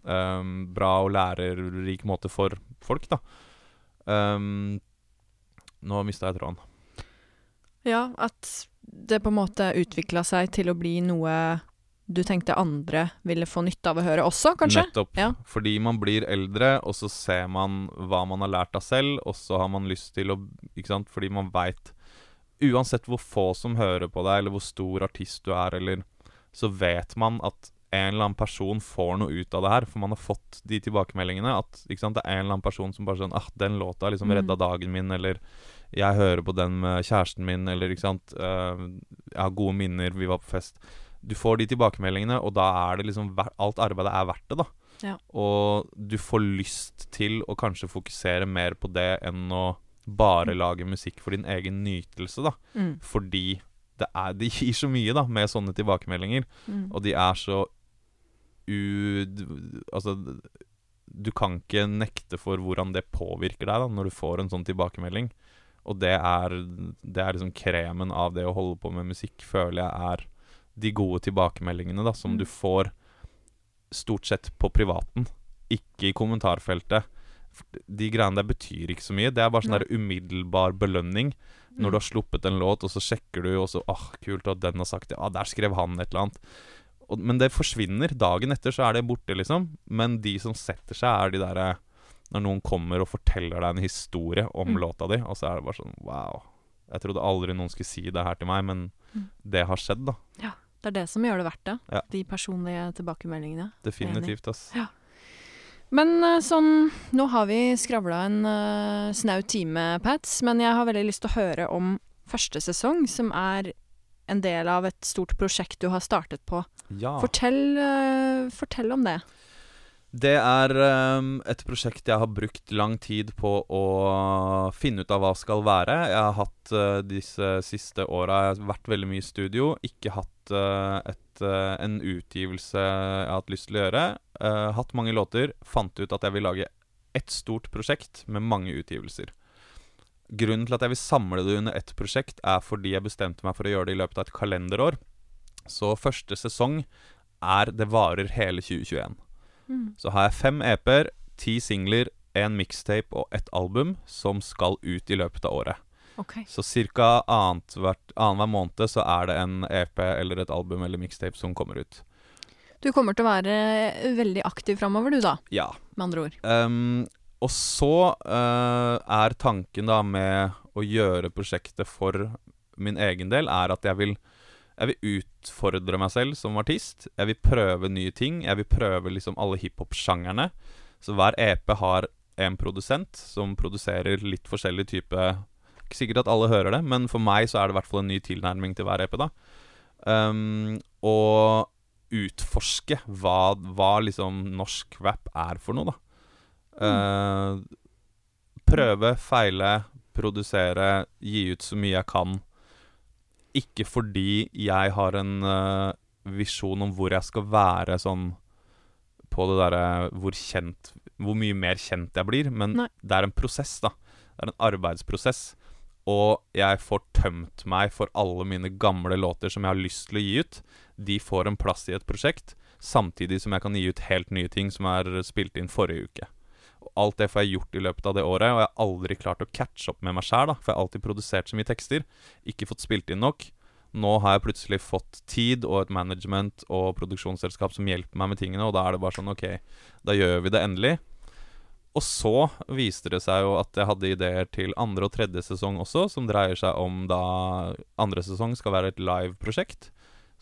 S2: um, bra og lærerik måte for folk, da. Um, nå mista jeg tråden.
S1: Ja, at det på en måte utvikla seg til å bli noe du tenkte andre ville få nytte av å høre også, kanskje?
S2: Nettopp.
S1: Ja.
S2: Fordi man blir eldre, og så ser man hva man har lært av selv, og så har man lyst til å Ikke sant? Fordi man veit Uansett hvor få som hører på deg, eller hvor stor artist du er, eller Så vet man at en eller annen person får noe ut av det her, for man har fått de tilbakemeldingene. At ikke sant, det er en eller annen person som bare sånn Ah, den låta liksom
S1: Mm.
S2: redda dagen min, eller jeg hører på den med kjæresten min, eller ikke sant eh, Jeg har gode minner, vi var på fest. Du får de tilbakemeldingene, og da er det liksom Alt arbeidet er verdt det, da.
S1: Ja.
S2: Og du får lyst til å kanskje fokusere mer på det enn å bare lage musikk for din egen nytelse, da.
S1: Mm.
S2: Fordi det, er, det gir så mye, da, med sånne tilbakemeldinger.
S1: Mm.
S2: Og de er så u... Altså Du kan ikke nekte for hvordan det påvirker deg da når du får en sånn tilbakemelding. Og det er, det er liksom kremen av det å holde på med musikk, føler jeg er de gode tilbakemeldingene da som
S1: Mm.
S2: du får stort sett på privaten, ikke i kommentarfeltet. De greiene der betyr ikke så mye. Det er bare sånn der umiddelbar belønning. Når
S1: Mm.
S2: du har sluppet en låt, og så sjekker du, og så ah, kult at den har sagt det. Ah, der skrev han et eller annet. Og, men det forsvinner. Dagen etter så er det borte, liksom. Men de som setter seg, er de derre Når noen kommer og forteller deg en historie om
S1: Mm.
S2: låta di, og så er det bare sånn Wow. Jeg trodde aldri noen skulle si det her til meg, men
S1: Mm.
S2: det har skjedd, da.
S1: Det er det som gjør det verdt det.
S2: Ja.
S1: De personlige tilbakemeldingene.
S2: Definitivt, ass.
S1: Ja. Men eh, sånn Nå har vi skravla en uh, snau time, Pats, men jeg har veldig lyst til å høre om første sesong, som er en del av et stort prosjekt du har startet på.
S2: Ja.
S1: Fortell, uh, fortell om det.
S2: Det er um, et prosjekt jeg har brukt lang tid på å finne ut av hva skal være. Jeg har hatt uh, disse siste åra vært veldig mye i studio. Ikke hatt uh, et, uh, en utgivelse jeg har hatt lyst til å gjøre. Hatt mange låter. Fant ut at jeg vil lage ett stort prosjekt med mange utgivelser. Grunnen til at jeg vil samle det under ett prosjekt, er fordi jeg bestemte meg for å gjøre det i løpet av et kalenderår. Så første sesong er Det varer hele 2021.
S1: Mm.
S2: Så har jeg fem EP-er, ti singler, en mixtape og ett album som skal ut i løpet av året.
S1: Okay.
S2: Så ca. annenhver måned så er det en EP eller et album eller mixtape som kommer ut.
S1: Du kommer til å være veldig aktiv framover, du da,
S2: Ja.
S1: med andre ord.
S2: Um, og så uh, er tanken da med å gjøre prosjektet for min egen del, er at jeg vil jeg vil utfordre meg selv som artist. Jeg vil prøve nye ting. Jeg vil prøve liksom alle hiphop-sjangerne. Så hver EP har en produsent som produserer litt forskjellig type Ikke sikkert at alle hører det, men for meg så er det i hvert fall en ny tilnærming til hver EP. da um, Og utforske hva, hva liksom norsk rap er for noe, da. Eh, prøve, feile, produsere, gi ut så mye jeg kan. Ikke fordi jeg har en uh, visjon om hvor jeg skal være sånn på det derre hvor kjent Hvor mye mer kjent jeg blir, men
S1: Nei.
S2: det er en prosess, da. Det er en arbeidsprosess. Og jeg får tømt meg for alle mine gamle låter som jeg har lyst til å gi ut. De får en plass i et prosjekt, samtidig som jeg kan gi ut helt nye ting som er spilt inn forrige uke. Alt det får jeg gjort i løpet av det året, og jeg har aldri klart å catche opp med meg sjæl, for jeg har alltid produsert så mye tekster, ikke fått spilt inn nok. Nå har jeg plutselig fått tid og et management og produksjonsselskap som hjelper meg med tingene, og da er det bare sånn OK, da gjør vi det endelig. Og så viste det seg jo at jeg hadde ideer til andre og tredje sesong også, som dreier seg om da andre sesong skal være et live-prosjekt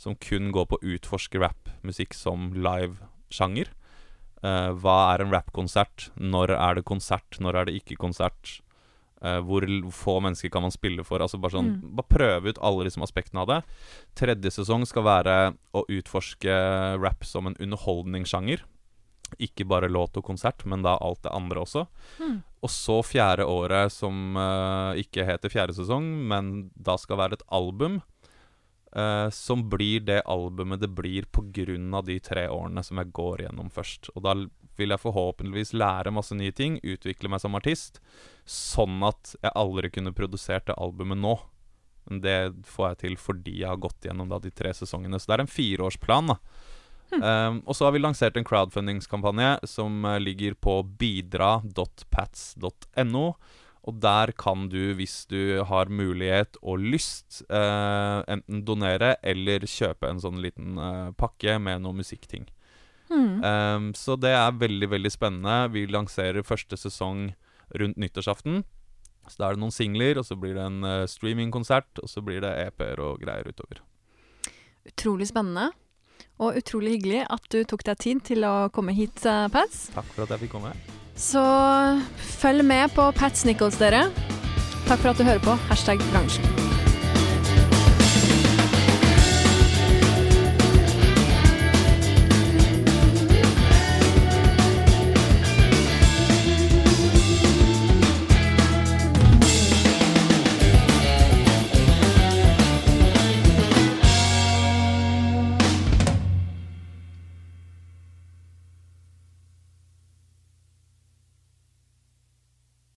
S2: som kun går på å utforske rappmusikk som live-sjanger. Uh, hva er en rappkonsert? Når er det konsert? Når er det ikke konsert? Uh, hvor få mennesker kan man spille for? Altså Bare sånn, mm. bare prøve ut alle liksom, aspektene av det. Tredje sesong skal være å utforske rap som en underholdningssjanger. Ikke bare låt og konsert, men da alt det andre også. Mm. Og så fjerde året, som uh, ikke heter fjerde sesong, men da skal være et album. Uh, som blir det albumet det blir pga. de tre årene som jeg går gjennom først. Og da vil jeg forhåpentligvis lære masse nye ting, utvikle meg som artist, sånn at jeg aldri kunne produsert det albumet nå. Men det får jeg til fordi jeg har gått gjennom da, de tre sesongene. Så det er en fireårsplan. da Mm. Um, og så har vi lansert en crowdfundingskampanje som uh, ligger på bidra.pats.no. Og der kan du, hvis du har mulighet og lyst, eh, enten donere eller kjøpe en sånn liten eh, pakke med noe musikkting. Mm. Um, så det er veldig, veldig spennende. Vi lanserer første sesong rundt nyttårsaften. Så da er det noen singler, og så blir det en uh, streamingkonsert, og så blir det EP-er og greier utover.
S1: Utrolig spennende. Og utrolig hyggelig at du tok deg tid til å komme hit, Paz.
S2: Takk for at jeg fikk komme.
S1: Så følg med på Pats Nichols, dere. Takk for at du hører på Hashtag bransjen.